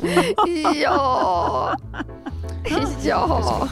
Ja! Ja!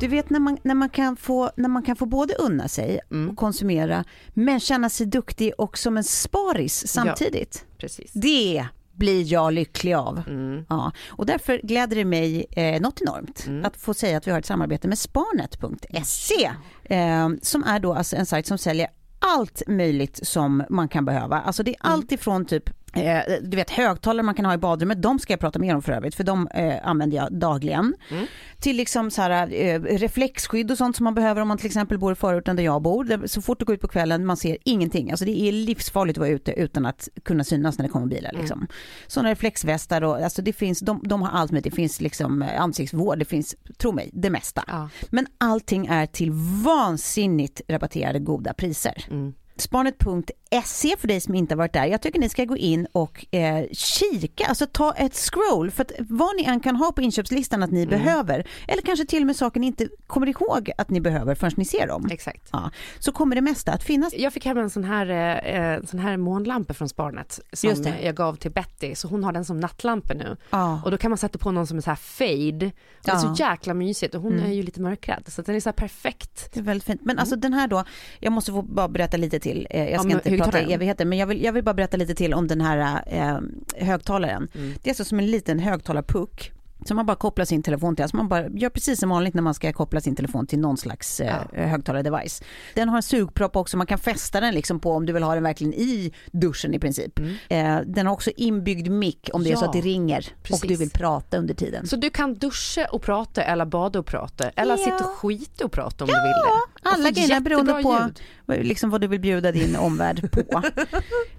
Du vet när man, när man, kan, få, när man kan få både unna sig
Mm.
och konsumera, men känna sig duktig och som en sparis samtidigt.
Precis.
Det blir jag lycklig av.
Mm.
Ja, och därför gläder det mig eh, något enormt
Mm.
att få säga att vi har ett samarbete med Sparnet.se eh, som är då alltså en sajt som säljer allt möjligt som man kan behöva. Alltså det är
Mm.
allt ifrån typ Eh, du vet högtalare man kan ha i badrummet, de ska jag prata mer om för övrigt, för de eh, använder jag dagligen.
Mm.
Till liksom så här, eh, reflexskydd och sånt som man behöver om man till exempel bor i förorten där jag bor. Där, så fort du går ut på kvällen, man ser ingenting. Alltså det är livsfarligt att vara ute utan att kunna synas när det kommer bilar. Liksom. Sådana reflexvästar och alltså det finns, de, de har allt med, det finns liksom eh, ansiktsvård, det finns, tro mig, det mesta.
Ja.
Men allting är till vansinnigt rabatterade goda priser.
Mm.
Sparnet.se för dig som inte har varit där. Jag tycker ni ska gå in och eh, kika, alltså ta ett scroll. För att vad ni än kan ha på inköpslistan att ni
Mm.
behöver, eller kanske till och med saker ni inte kommer ihåg att ni behöver förrän ni ser dem.
Exakt.
Ja, så kommer det mesta att finnas.
Jag fick hem en sån här, eh, sån här månlampa från Sparnet som jag gav till Betty, så hon har den som nattlampa nu.
Ja.
Och då kan man sätta på någon som är så här fade. Och Det är så jäkla mysigt och hon
Mm.
är ju lite mörkrädd så den är så här perfekt.
Det är väldigt fint. Men alltså den här då, jag måste få bara berätta lite till. Eh, Jag ska
Om
inte prata i evigheter, men jag vill, jag vill bara berätta lite till om den här eh, högtalaren.
Mm.
Det är alltså som en liten högtalarpuck som man bara kopplar sin telefon till. Alltså man bara gör precis som vanligt när man ska koppla sin telefon till någon slags eh, högtalardevice. Den har en sugpropp också, man kan fästa den liksom på om du vill ha den verkligen i duschen i princip. Eh, den har också inbyggd mick om det är så
Ja,
att det ringer och
precis.
du vill prata under tiden.
Så du kan duscha och prata eller bada och prata eller
Ja.
sitta och skita och prata om du vill det.
Alla grejerna beroende på liksom vad du vill bjuda din omvärld på.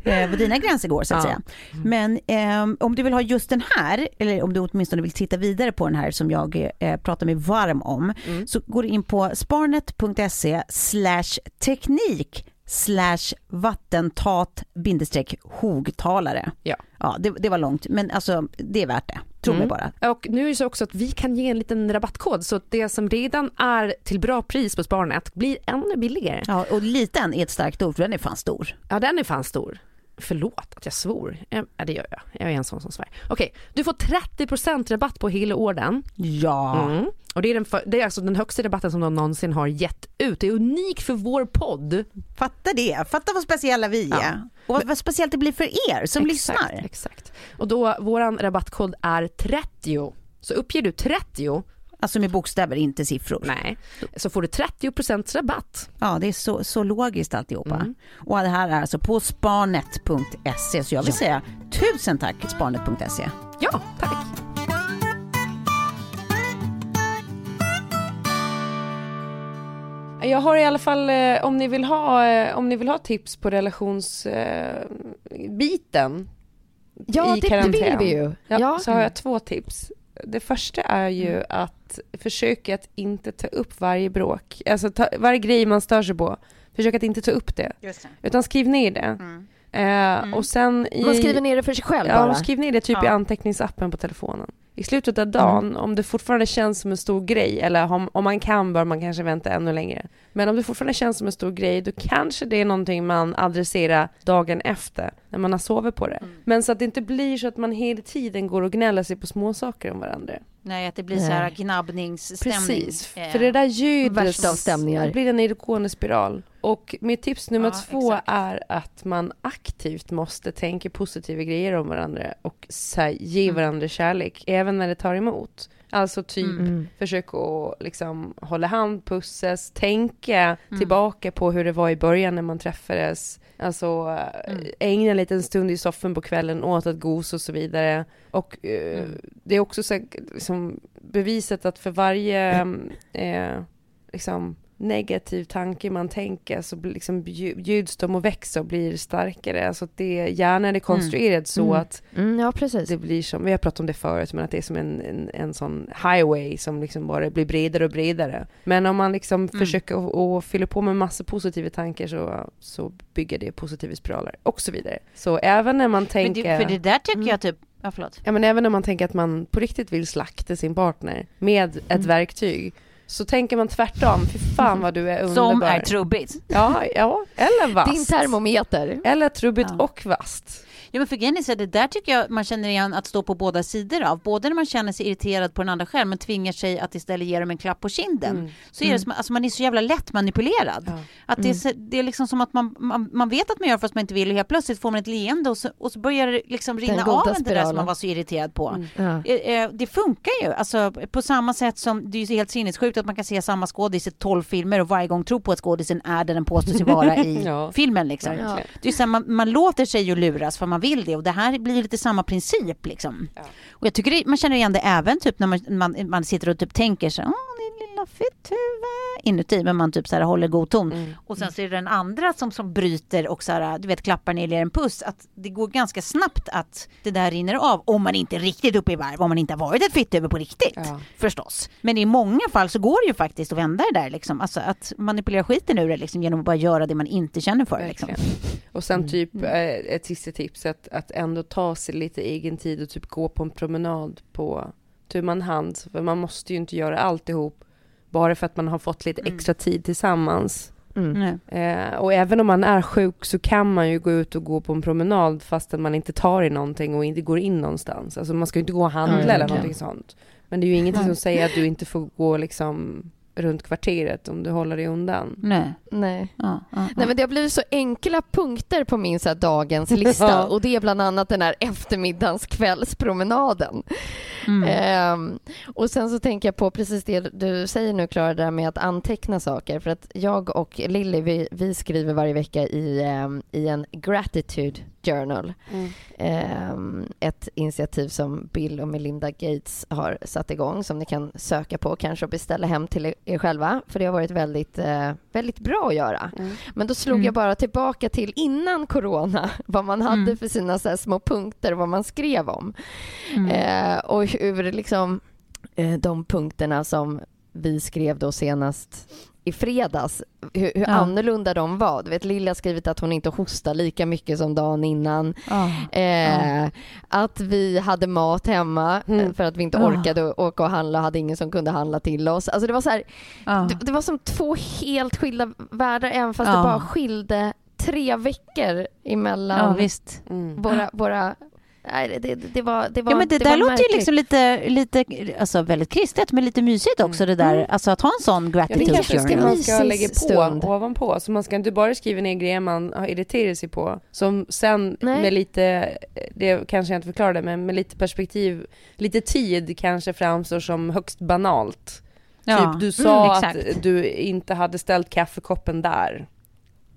eh, vad dina gränser går så att
Ja.
säga. Men ehm, om du vill ha just den här, eller om du åtminstone vill titta vidare på den här som jag eh, pratar mig varm om,
Mm.
så går du in på sparnet.se slash teknik slash vattentat bindestreck hogtalare.
Ja.
Ja, det, det var långt, men alltså det är värt det. Tro mig
Mm.
bara.
Och nu är det så också att vi kan ge en liten rabattkod så att det som redan är till bra pris på Sparnet blir ännu billigare.
Ja, och liten är ett starkt ord, för den är fan stor.
Ja, den är fan stor. Förlåt att jag svor. Ja, det gör jag. Jag är en sån som svär. Okej, du får 30% rabatt på hela orden.
Ja.
Mm. Och det är, den för, det är alltså den högsta rabatten som de någonsin har gett ut. Det är unikt för vår podd.
Fatta det. Fatta vad speciella vi är.
Ja.
Och vad, vad speciellt det blir för er som lyssnar.
Exakt. Och då, våran rabattkod är 30. Så uppger du 30,
Alltså med bokstäver, inte siffror.
nej, så får du 30% rabatt.
Ja, det är så, så logiskt alltihopa.
Mm.
Och det här är alltså på sparnet.se. Så jag vill
Ja.
säga tusen tack sparnet.se.
Ja, tack.
Jag har i alla fall, eh, om ni vill ha, eh, om ni vill ha tips på relationsbiten eh, biten
Ja,
i
det, det
karantän.
vill vi ju.
Ja,
Ja.
så har jag två tips. Det första är ju att försöka att inte ta upp varje bråk, alltså ta, varje grej man stör sig på. Försök att inte ta upp det,
Just det.
utan skriv ner det. Eh, Och sen i...
Man skriver ner det för sig själv
Ja,
bara.
och skriv ner det typ i
Ja.
anteckningsappen på telefonen. I slutet av dagen, om det fortfarande känns som en stor grej, eller om, om man kan bör man kanske vänta ännu längre. Men om det fortfarande känns som en stor grej, då kanske det är någonting man adresserar dagen efter, när man har sovit på det. Men så att det inte blir så att man hela tiden går och gnäller sig på småsaker om varandra.
Nej, att det blir
Nej.
så här gnabbningsstämning.
Precis,
Eh,
för det där ljudet,
Värsta av stämningar.
det blir en nedåtgående spiral. Och mitt tips nummer
Ja,
två
exakt.
är att man aktivt måste tänka positiva grejer om varandra och sä- ge
Mm.
varandra kärlek, även när det tar emot. Alltså typ
Mm.
försök att liksom hålla hand, pussas, tänka
Mm.
tillbaka på hur det var i början när man träffades. Alltså
Mm.
ägna en liten stund i soffan på kvällen åt att gosa och så vidare. Och eh,
Mm.
det är också så, liksom, bevisat att för varje eh, liksom, negativ tanke man tänker så liksom ljuds de och växer och blir starkare. Alltså att det, hjärnan är konstruerad så
Mm.
att
Mm, ja,
det blir som, vi har pratat om det förut, men att det är som en, en, en sån highway som liksom bara blir bredare och bredare. Men om man liksom
Mm.
försöker att- fylla på med massa positiva tankar så, så bygger det positiva spiraler och så vidare. Så även när man tänker...
det, för det där tycker
Mm.
jag typ, ja förlåt.
Ja men även om man tänker att man på riktigt vill slakta sin partner med ett
Mm.
verktyg så tänker man tvärtom, fy fan vad du är underbar.
Som är trubbigt.
Ja, ja, eller vasst.
Din termometer.
Eller trubbigt
Ja.
och vasst.
Ja men för här, det där tycker jag man känner igen att stå på båda sidor av. Både när man känner sig irriterad på den andra själv men tvingar sig att istället ge dem en klapp på kinden.
Mm.
Så är det som, alltså man är så jävla lätt manipulerad.
Ja.
Att det, är, så- det är liksom som att man, man, man vet att man gör fast man inte vill och helt plötsligt får man ett leende och så, och så börjar det liksom rinna av en det där
spiralen.
som man var så irriterad på.
Mm.
Ja.
Eh, eh, Det funkar ju. Alltså, på samma sätt som det är ju helt sinnessjukt att man kan se samma skådis i tolv filmer och varje gång tro på att skådisen är där den påstår sig vara i
Ja.
filmen. Liksom. Det är så här, man, man låter sig ju luras för man vill det och det här blir lite samma princip. Liksom.
Ja.
Och jag tycker det, man känner igen det även typ när man, man, man sitter och typ tänker så lilla fitthuvud inuti men man typ så här håller god ton.
Mm.
Och sen så är det den andra som, som bryter och så här, du vet klappar ner en puss. Att det går ganska snabbt att det där rinner av om man inte är riktigt uppe i varv, om man inte har varit ett fitthuvud på riktigt.
Ja.
Förstås. Men i många fall så går det ju faktiskt att vända det där liksom. Alltså att manipulera skiten ur det liksom genom att bara göra det man inte känner för. Liksom.
Och sen
Mm.
typ eh, ett sista tips att, att ändå ta sig lite egen tid och typ gå på en promenad på tu man hand. För man måste ju inte göra alltihop bara för att man har fått lite
Mm.
extra tid tillsammans.
Mm.
Eh, och även om man är sjuk så kan man ju gå ut och gå på en promenad fastän man inte tar i någonting och inte går in någonstans. Alltså man ska ju inte gå och handla
Ja,
eller någonting sånt. Men det är ju ingenting som säger att du inte får gå liksom runt kvarteret om du håller dig undan.
Nej.
Nej.
Ja, ja,
Nej men det har blivit så enkla punkter på min så här, dagens lista och det är bland annat den här eftermiddagskvällspromenaden.
Mm.
Ehm, och sen så tänker jag på precis det du säger nu Klara, det där med att anteckna saker. För att jag och Lilly, vi, vi skriver varje vecka i, ehm, i en gratitude journal. Ehm, ett initiativ som Bill och Melinda Gates har satt igång som ni kan söka på kanske och beställa hem till er- er själva. För det har varit väldigt, eh, väldigt bra att göra.
Mm.
Men då slog
Mm.
jag bara tillbaka till innan corona, vad man hade
Mm.
för sina så här små punkter, vad man skrev om.
Mm.
Eh, och hur liksom eh, de punkterna som vi skrev då senast i fredags, hur, hur
Ja.
annorlunda de var. Du vet, Lilla har skrivit att hon inte hostar lika mycket som dagen innan.
Ja.
Eh, Att vi hade mat hemma
Mm.
eh, för att vi inte
Ja.
orkade åka och handla, hade ingen som kunde handla till oss. Alltså det var så här,
Ja.
det, det var som två helt skilda världar även fast
Ja.
det bara skilde tre veckor
ja,
emellan
visst.
Mm.
våra, våra Nej, det, det, det var, det var
Ja, men det,
det
där
var
låter ju liksom lite, lite alltså väldigt kristet, men lite mysigt också det där. Alltså att ha en sån
Ja, det
gratitude
kanske
journal.
man ska lägga på
stund.
ovanpå. Så man ska inte bara skriva ner grejer man har irriterat sig på. Som sen
Nej.
med lite, det kanske jag inte förklarade, men med lite perspektiv, lite tid kanske framstår som högst banalt.
Ja.
Typ du sa
Mm,
att du inte hade ställt kaffekoppen där.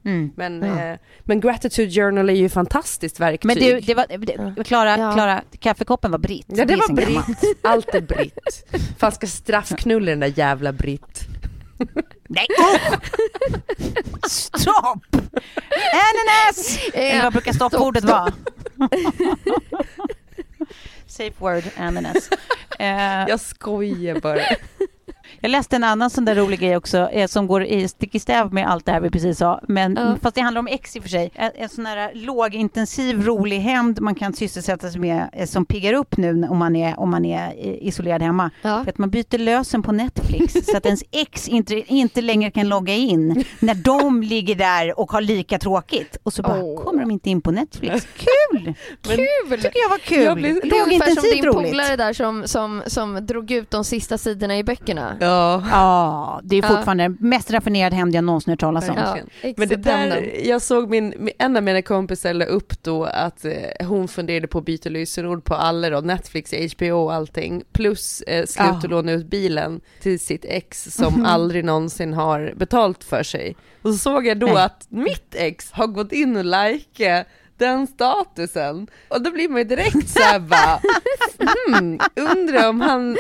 Mm.
Men,
Ja.
eh, men gratitude journal är ju fantastiskt verktyg.
Men du, det var, det, Klara,
Ja.
Klara, kaffekoppen var Britt.
Ja det var
gammalt.
Britt, allt är Britt. Fan ska straffknulla den där jävla Britt.
Nej! Stopp! Ananas! Eller vad brukar stoppordet vara? Safe word, ananas. Eh,
Jag skojar bara.
Jag läste en annan sån där rolig grej också eh, som går i stick i stäv med allt det här vi precis sa. Men
Ja.
fast det handlar om ex i och för sig. En, en sån här lågintensiv rolig hämnd man kan sysselsätta sig med eh, som piggar upp nu om man är, om man är isolerad hemma.
Ja.
För att man byter lösen på Netflix så att ens ex inte, inte längre kan logga in när de ligger där och har lika tråkigt. Och så bara
Åh.
kommer de inte in på Netflix. Kul!
Kul!
tycker jag var kul.
Jag blir-
Det är ungefär som din polare där som, som, som drog ut de sista sidorna i böckerna.
Ja.
Ja, det är
Ja.
fortfarande den mest raffinerade hämnd jag någonsin hört talas om.
Ja,
Men det där, jag såg min, en av mina kompisar la upp då att eh, hon funderade på att byta lösenord på alla då, Netflix, HBO och allting, plus eh, sluta
Ja.
låna ut bilen till sitt ex som aldrig någonsin har betalt för sig. Och så såg jag då
Nej.
att mitt ex har gått in och likat den statusen. Och då blir man ju direkt såhär bara, hmm, undrar om han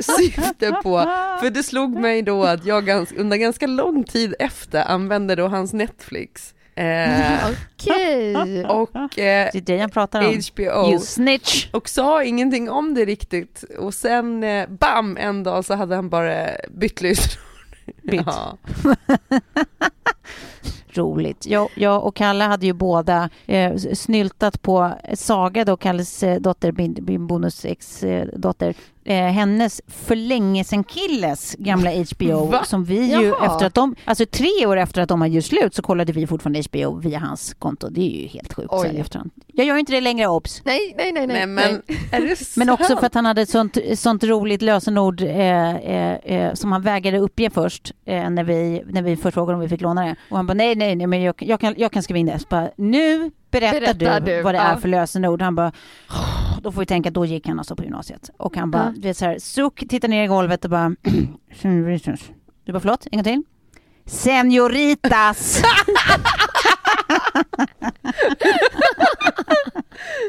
syftar på, för det slog mig då att jag gans, under ganska lång tid efter använde då hans Netflix. Eh,
Okej.
och eh,
Det är det jag pratar om.
HBO.
You snitch!
Och sa ingenting om det riktigt. Och sen eh, bam, en dag så hade han bara bytt lösenord.
Bytt.
Ja.
Roligt. Jag, jag och Kalle hade ju båda eh, snyltat på Saga, då Kalles eh, dotter, min, min bonus ex eh, dotter, eh, hennes för länge sedan killes gamla HBO
Va?
som vi ju
Jaha.
efter att de, alltså tre år efter att de har gjort slut så kollade vi fortfarande HBO via hans konto. Det är ju helt sjukt så här i
Oj.
efterhand. Jag gör inte det längre, obs.
Nej, nej, nej, nej.
Nej men, är det
Men också för att han hade ett sånt, sånt roligt lösenord eh, eh, eh, som han vägrade uppge först eh, när, vi, när vi först frågade om vi fick låna det. Och han bara nej, nej, nej men jag, jag, kan, jag kan skriva in det. Så bara, nu berättar,
Berättar
du,
du,
vad det
ja.
är för lösenord. Han bara, då får vi tänka att då gick han alltså på gymnasiet. Och han bara,
Ja.
du vet så här, suck, tittar ner i golvet och bara, du bara förlåt, en gång till. Senoritas!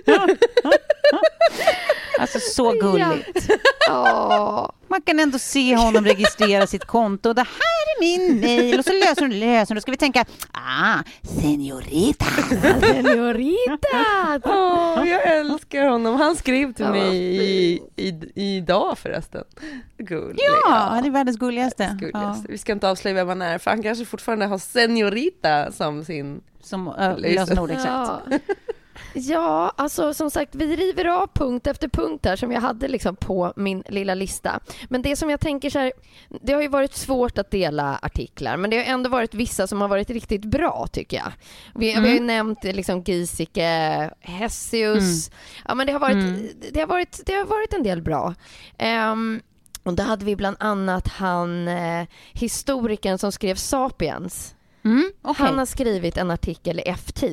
alltså så gulligt. Man kan ändå se honom registrera sitt konto. Det här är min mail. Och så löser hon löser Då ska vi tänka, ah, senorita.
Senorita!
Åh, jag älskar honom. Han skrev till
Ja, vad
mig i, i, idag förresten. Gullig.
Ja, han är världens gulligaste.
Gulligaste. Vi ska inte avslöja vem han är, för han kanske fortfarande har Senorita som sin...
Som äh, lösenord, exakt.
Ja. ja, alltså som sagt, vi river av punkt efter punkt där som jag hade liksom på min lilla lista. Men det som jag tänker så här, det har ju varit svårt att dela artiklar, men det har ändå varit vissa som har varit riktigt bra tycker jag. Vi, vi har ju nämnt eh, liksom Giesecke, Hessius. Ja, men det har varit,
Mm.
det har varit, det har varit en del bra. Ehm, och då hade vi bland annat han, eh, historikern som skrev Sapiens.
Mm, okej.
Han har skrivit en artikel i FT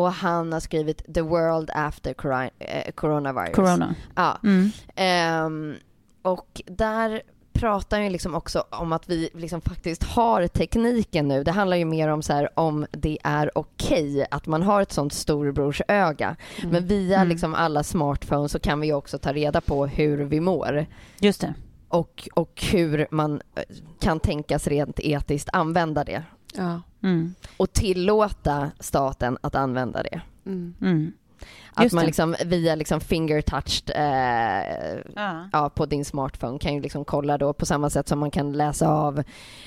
och han har skrivit The World After Cori- eh, Coronavirus.
Corona.
Ja.
Mm.
Ehm, och där pratar han ju liksom också om att vi liksom faktiskt har tekniken nu. Det handlar ju mer om så här, om det är okej att man har ett sånt storebrorsöga. Men via
Mm.
liksom alla smartphones så kan vi ju också ta reda på hur vi mår
Just det.
och, och hur man eh, kan tänkas rent etiskt använda det
Ja.
Mm.
och tillåta staten att använda det.
Mm.
Mm.
Att
Just
man liksom via liksom finger touched eh,
Ja.
ja, på din smartphone kan ju liksom kolla då på samma sätt som man kan läsa av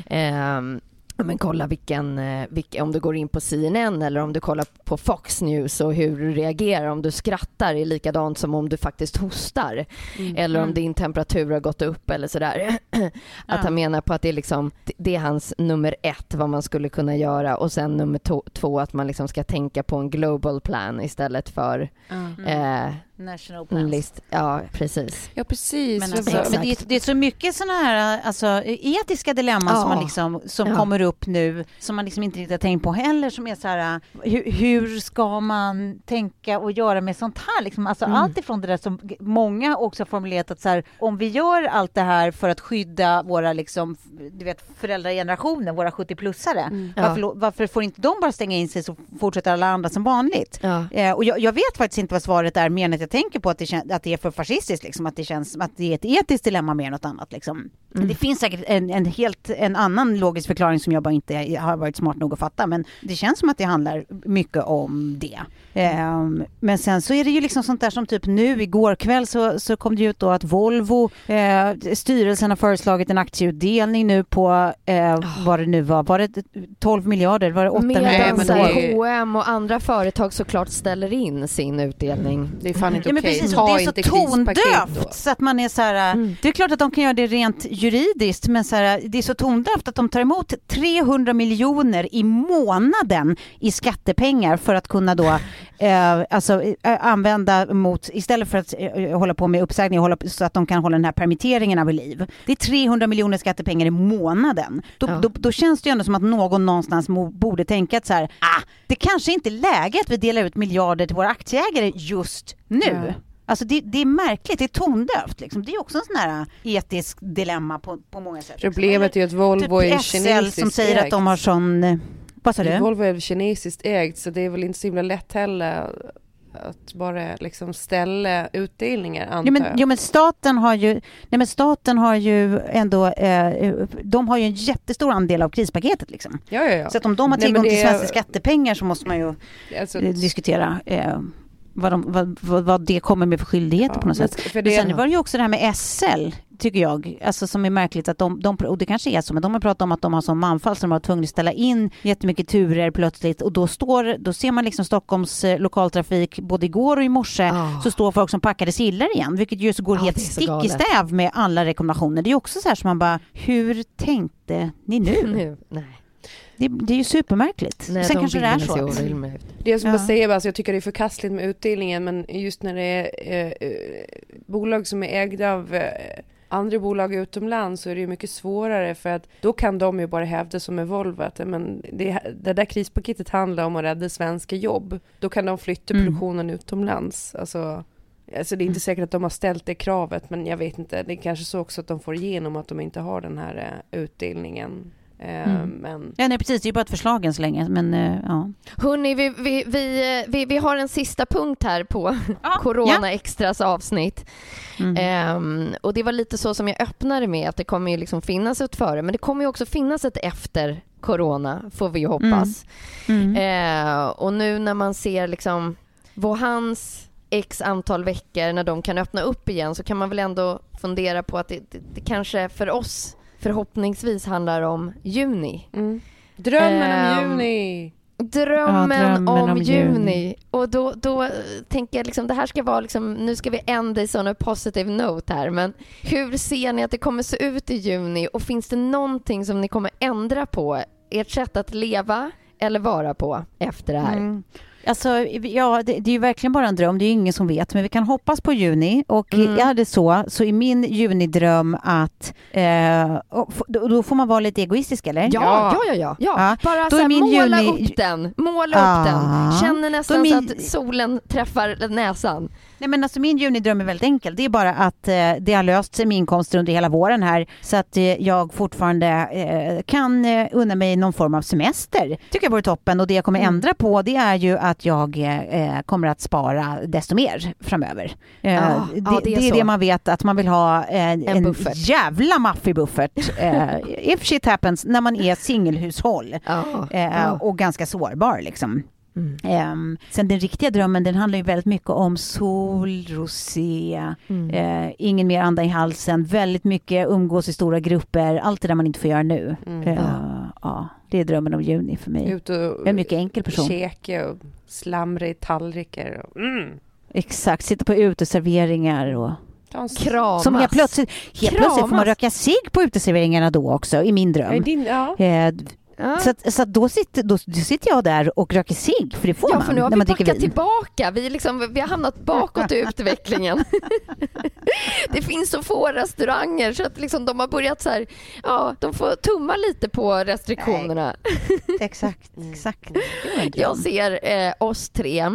ehm, men kolla vilken, eh, vilken, om du går in på CNN eller om du kollar på Fox News och hur du reagerar om du skrattar är likadant som om du faktiskt hostar
Mm.
eller om
Mm.
din temperatur har gått upp eller sådär.
Ja.
Att han menar på att det är liksom, det är hans nummer ett vad man skulle kunna göra och sen nummer to- två att man liksom ska tänka på en global plan istället för
Ja.
eh,
National plans.
list. Ja, precis.
Ja, precis.
Men, alltså, men det, är, det är så mycket sådana här alltså, etiska dilemman
Ja.
som, man liksom, som
Ja.
kommer upp nu som man liksom inte riktigt har tänkt på heller. Som är så här, hur, hur ska man tänka och göra med sånt här? Liksom, alltså,
Mm.
Allt ifrån det där som många också har formulerat att så här, om vi gör allt det här för att skydda våra liksom, du vet, föräldragenerationer, våra 70-plussare.
Mm.
Ja.
Varför, lo- varför får inte de bara stänga in sig så fortsätter alla andra som vanligt?
Ja.
Eh, och jag, jag vet faktiskt inte vad svaret är, mer än att jag tänker på att det, kän- att det är för fascistiskt, liksom, att det känns som att det är ett etiskt dilemma mer än något annat. Liksom.
Mm.
Det finns säkert en, en helt en annan logisk förklaring som jag bara inte har varit smart nog att fatta, men det känns som att det handlar mycket om det. Ehm, men sen så är det ju liksom sånt där som typ nu, igår kväll så, så kom det ut då att Volvo, eh, styrelsen har föreslagit en aktieutdelning nu på, eh, vad det nu var, var det 12 miljarder? Var det 8
Medan
miljarder?
men
så
det
här
är-
H&M och andra företag såklart ställer in sin utdelning.
Det är fan inte
Ja, men
okej.
och det är så tondövt så att man är så här,
Mm.
det är klart att de kan göra det rent juridiskt men så här, det är så tondövt att de tar emot 300 miljoner i månaden i skattepengar för att kunna då eh, alltså, eh, använda mot, istället för att eh, hålla på med uppsägning hålla, så att de kan hålla den här permitteringen av liv. Det är 300 miljoner skattepengar i månaden. Då,
Ja.
då, då känns det ju ändå som att någon någonstans borde tänka att så här, ah, det kanske inte är läge att vi delar ut miljarder till våra aktieägare just nu.
Ja.
Alltså det, det är märkligt, det är tondövt. Liksom. Det är också en sån här etisk dilemma på, på många sätt.
Problemet är ju att Volvo
typ
är
SL
kinesiskt
som säger att de har sån... eh, Vad sa du?
Volvo är kinesiskt ägt så det är väl inte så himla lätt heller att bara liksom ställa utdelningar antar
Jo men,
jag.
jo men staten har ju, nej men staten har ju ändå, eh, de har ju en jättestor andel av krispaketet liksom.
ja, ja, ja.
Så att om de har
Nej,
tillgång till
det är-
svenska skattepengar så måste man ju
Alltså,
diskutera eh, vad, de, vad, vad, vad det kommer med för skyldigheter
ja,
på något
men
sätt. Men sen var det ju också det här med SL, tycker jag, alltså som är märkligt att de, de och det kanske är så, men de har pratat om att de har sån manfall så de har tvungna att ställa in jättemycket turer plötsligt och då står, då ser man liksom Stockholms eh, lokaltrafik både igår och i morse
Ah.
så står folk som packade sillar igen, vilket ju så går
Ja,
helt stick i
galet.
stäv med alla rekommendationer. Det är också så här som man bara, hur tänkte ni nu?
Nu, nej.
Det, det är ju supermärkligt.
nej
Sen
de
kanske det är så.
det jag skulle
Ja.
bara säga, alltså, jag tycker det är förkastligt med utdelningen men just när det är eh, eh, bolag som är ägda av eh, andra bolag utomlands så är det ju mycket svårare för att då kan de ju bara hävda som med Volvo att men det, det där krispaketet handlar om att rädda svenska jobb. Då kan de flytta
Mm.
produktionen utomlands. Alltså, alltså det är inte säkert att de har ställt det kravet men jag vet inte. Det är kanske så också att de får igenom att de inte har den här eh, utdelningen. Eh,
Mm.
Men
Ja, nej, precis. Det är ju bara ett förslag än så länge. Men, eh, ja.
Hörni, vi, vi, vi, eh, vi, vi har en sista punkt här på
Ja,
Corona Extras avsnitt.
Mm.
Ehm, och det var lite så som jag öppnade med att det kommer ju liksom finnas ett före men det kommer ju också finnas ett efter Corona får vi ju hoppas.
Mm.
Eh, och nu när man ser liksom Wuhans x antal veckor när de kan öppna upp igen så kan man väl ändå fundera på att det, det, det kanske för oss förhoppningsvis handlar om juni.
mm. drömmen
Ehm,
om juni!
Drömmen,
Ja, drömmen
om,
om
juni.
juni.
Och då, då tänker jag liksom det här ska vara liksom, nu ska vi end this on a positive note här men hur ser ni att det kommer se ut i juni och finns det någonting som ni kommer ändra på ert sätt att leva eller vara på efter det här?
Mm. Alltså, ja, det, det är ju verkligen bara en dröm. Det är ju ingen som vet. Men vi kan hoppas på juni. Och
Mm.
är det så, så är min junidröm att... Eh, då, får man vara lite egoistisk, eller?
Ja, ja, ja, ja. ja.
Ja,
Bara
då
så
är
här,
min
måla
juni-
upp den, måla
Ah.
upp den. Känner nästan
min-
så att solen träffar näsan.
Nej, men alltså min junidröm är väldigt enkel. Det är bara att eh, det har löst sig med inkomster under hela våren här så att eh, jag fortfarande eh, kan eh, unna mig någon form av semester. tycker jag vore toppen och det jag kommer
Mm.
ändra på det är ju att jag eh, kommer att spara desto mer framöver. Eh,
Ja,
det,
ja, det är
det är det man vet att man vill ha eh, en,
buffert.
jävla maffig buffert. If shit happens när man är singelhushåll
Ja.
och ganska sårbar liksom.
Mm.
Ehm, sen den riktiga drömmen den handlar ju väldigt mycket om sol, rosé,
Mm.
eh, ingen mer anda i halsen, väldigt mycket umgås i stora grupper, allt det där man inte får göra nu.
Mm.
Eh,
Ja.
ja, det är drömmen om juni för mig.
Ut och
Jag är en mycket enkel person.
käka och slamra i tallrikar. Och, mm.
Exakt, sitta på uteserveringar och
Kramas.
som helt plötsligt, helt plötsligt får man röka cigg på uteserveringarna då också, i min dröm.
din, ja.
Eh,
Ja.
så att, så att då, sitter, då, då sitter jag där och röker cigg, för det får
Ja,
man
för nu har
när
vi backat
vin.
tillbaka. Vi, liksom, vi har hamnat bakåt i utvecklingen. det finns så få restauranger så att liksom de har börjat så här, ja, de får tumma lite på restriktionerna.
Exakt, exakt. En dröm.
Jag ser eh, oss tre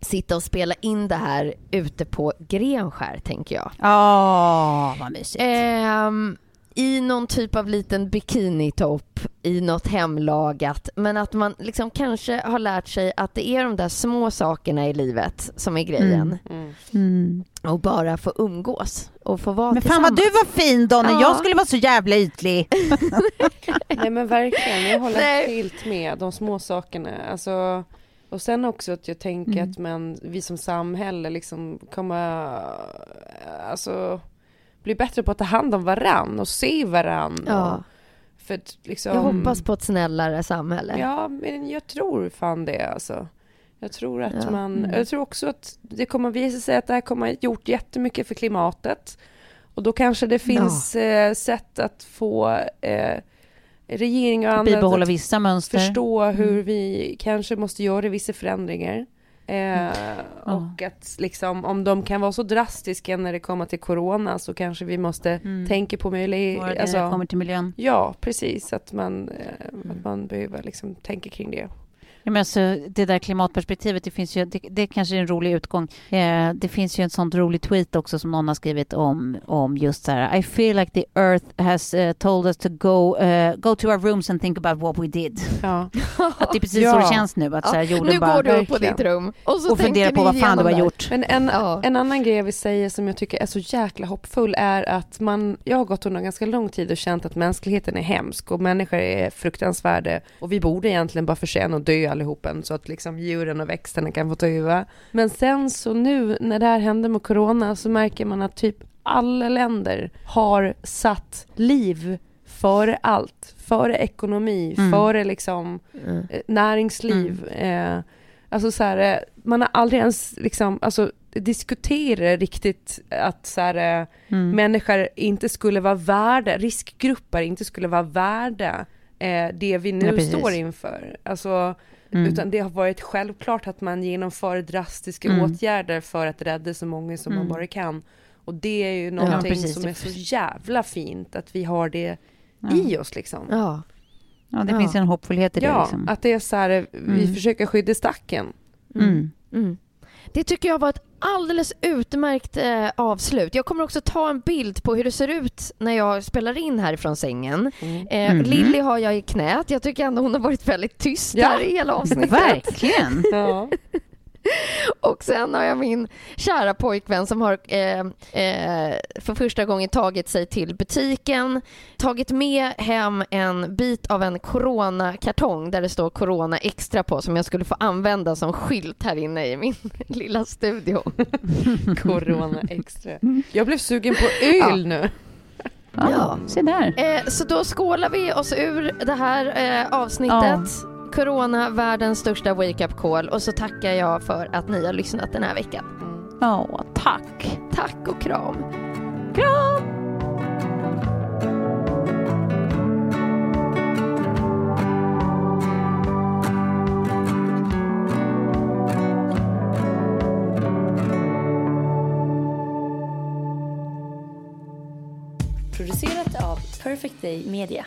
sitta och spela in det här ute på Grenskär, tänker jag.
Ja, vad mysigt.
Ehm, I någon typ av liten bikinitopp i något hemlagat men att man liksom kanske har lärt sig att det är de där små sakerna i livet som är grejen
Mm.
Mm.
och bara få umgås och få vara
Men fan vad du var fin när
Ja.
jag skulle vara så jävla ytlig.
Nej men verkligen, jag håller
Nej.
helt med. De små sakerna. Alltså, och sen också att jag tänker
Mm.
att men, vi som samhälle liksom kommer alltså, bli bättre på att ta hand om varann och se varann.
Ja,
Och, för att, liksom,
jag hoppas på ett snällare samhälle.
Ja, men jag tror fan det alltså. Jag tror att
Ja.
man,
Mm.
jag tror också att det kommer visa sig att det här kommer ha gjort jättemycket för klimatet. Och då kanske det finns eh, sätt att få eh, regering och andra att
vissa mönster.
förstå hur vi kanske måste göra vissa förändringar. Eh, Och att liksom, om de kan vara så drastiska när det kommer till corona så kanske vi måste
Mm.
tänka på
Bara
möjlighet.
det
Alltså,
kommer till miljön.
ja, precis. Att man, eh,
Mm.
att man behöver liksom tänka kring det.
Ja, men alltså, det där klimatperspektivet, det finns ju, det, det kanske är en rolig utgång. Eh, det finns ju en sån rolig tweet också som någon har skrivit om, om just så här, I feel like the earth has uh, told us to go, uh, go to our rooms and think about what we did.
Ja.
Att det är precis
Ja.
så det känns nu, att så här,
Ja,
jorden
nu
bara...
går du upp på ditt rum och så
och funderar på vad fan du har gjort.
Men en,
Ja.
en annan grej vill säga som jag tycker är så jäkla hoppfull är att man, jag har gått under ganska lång tid och känt att mänskligheten är hemsk och människor är fruktansvärda och vi borde egentligen bara förtjäna att dö allihopen så att liksom djuren och växterna kan få ta över. Men sen så nu när det här hände med corona så märker man att typ alla länder har satt liv före allt. Före ekonomi,
Mm.
före liksom
Mm.
eh, näringsliv. Eh, alltså så här, eh, man har aldrig ens liksom, alltså diskuterat riktigt att så här,
Mm.
människor inte skulle vara värda, riskgrupper inte skulle vara värda eh, det vi nu
Ja,
står inför. Alltså,
Mm.
utan det har varit självklart att man genomför drastiska
Mm.
åtgärder för att rädda så många som man
Mm.
bara kan. Och det är ju någonting
precis.
som är så jävla fint att vi har det
Ja.
i oss liksom.
Ja.
Ja, det
Ja.
finns en hoppfullhet i det.
Ja,
Liksom.
att det är så här, vi
Mm.
försöker skydda stacken.
Mm.
Mm. Det tycker jag var ett alldeles utmärkt eh, avslut. Jag kommer också ta en bild på hur det ser ut när jag spelar in härifrån sängen. Eh,
Mhm.
Lilly har jag i knät. Jag tycker ändå hon har varit väldigt tyst
Ja.
här i hela avsnittet.
Verkligen.
Ja.
Och sen har jag min kära pojkvän som har eh, eh, för första gången tagit sig till butiken, tagit med hem en bit av en coronakartong där det står corona extra på som jag skulle få använda som skylt här inne i min lilla studio.
Corona extra. Jag blev sugen på öl nu.
Ja,
Ja.
se där.
Eh, så då skålar vi oss ur det här eh, avsnittet. Corona, världens största wake-up call och så tackar jag för att ni har lyssnat den här veckan.
Ja, tack.
Tack och kram.
Kram!
Producerat av Perfect Day Media.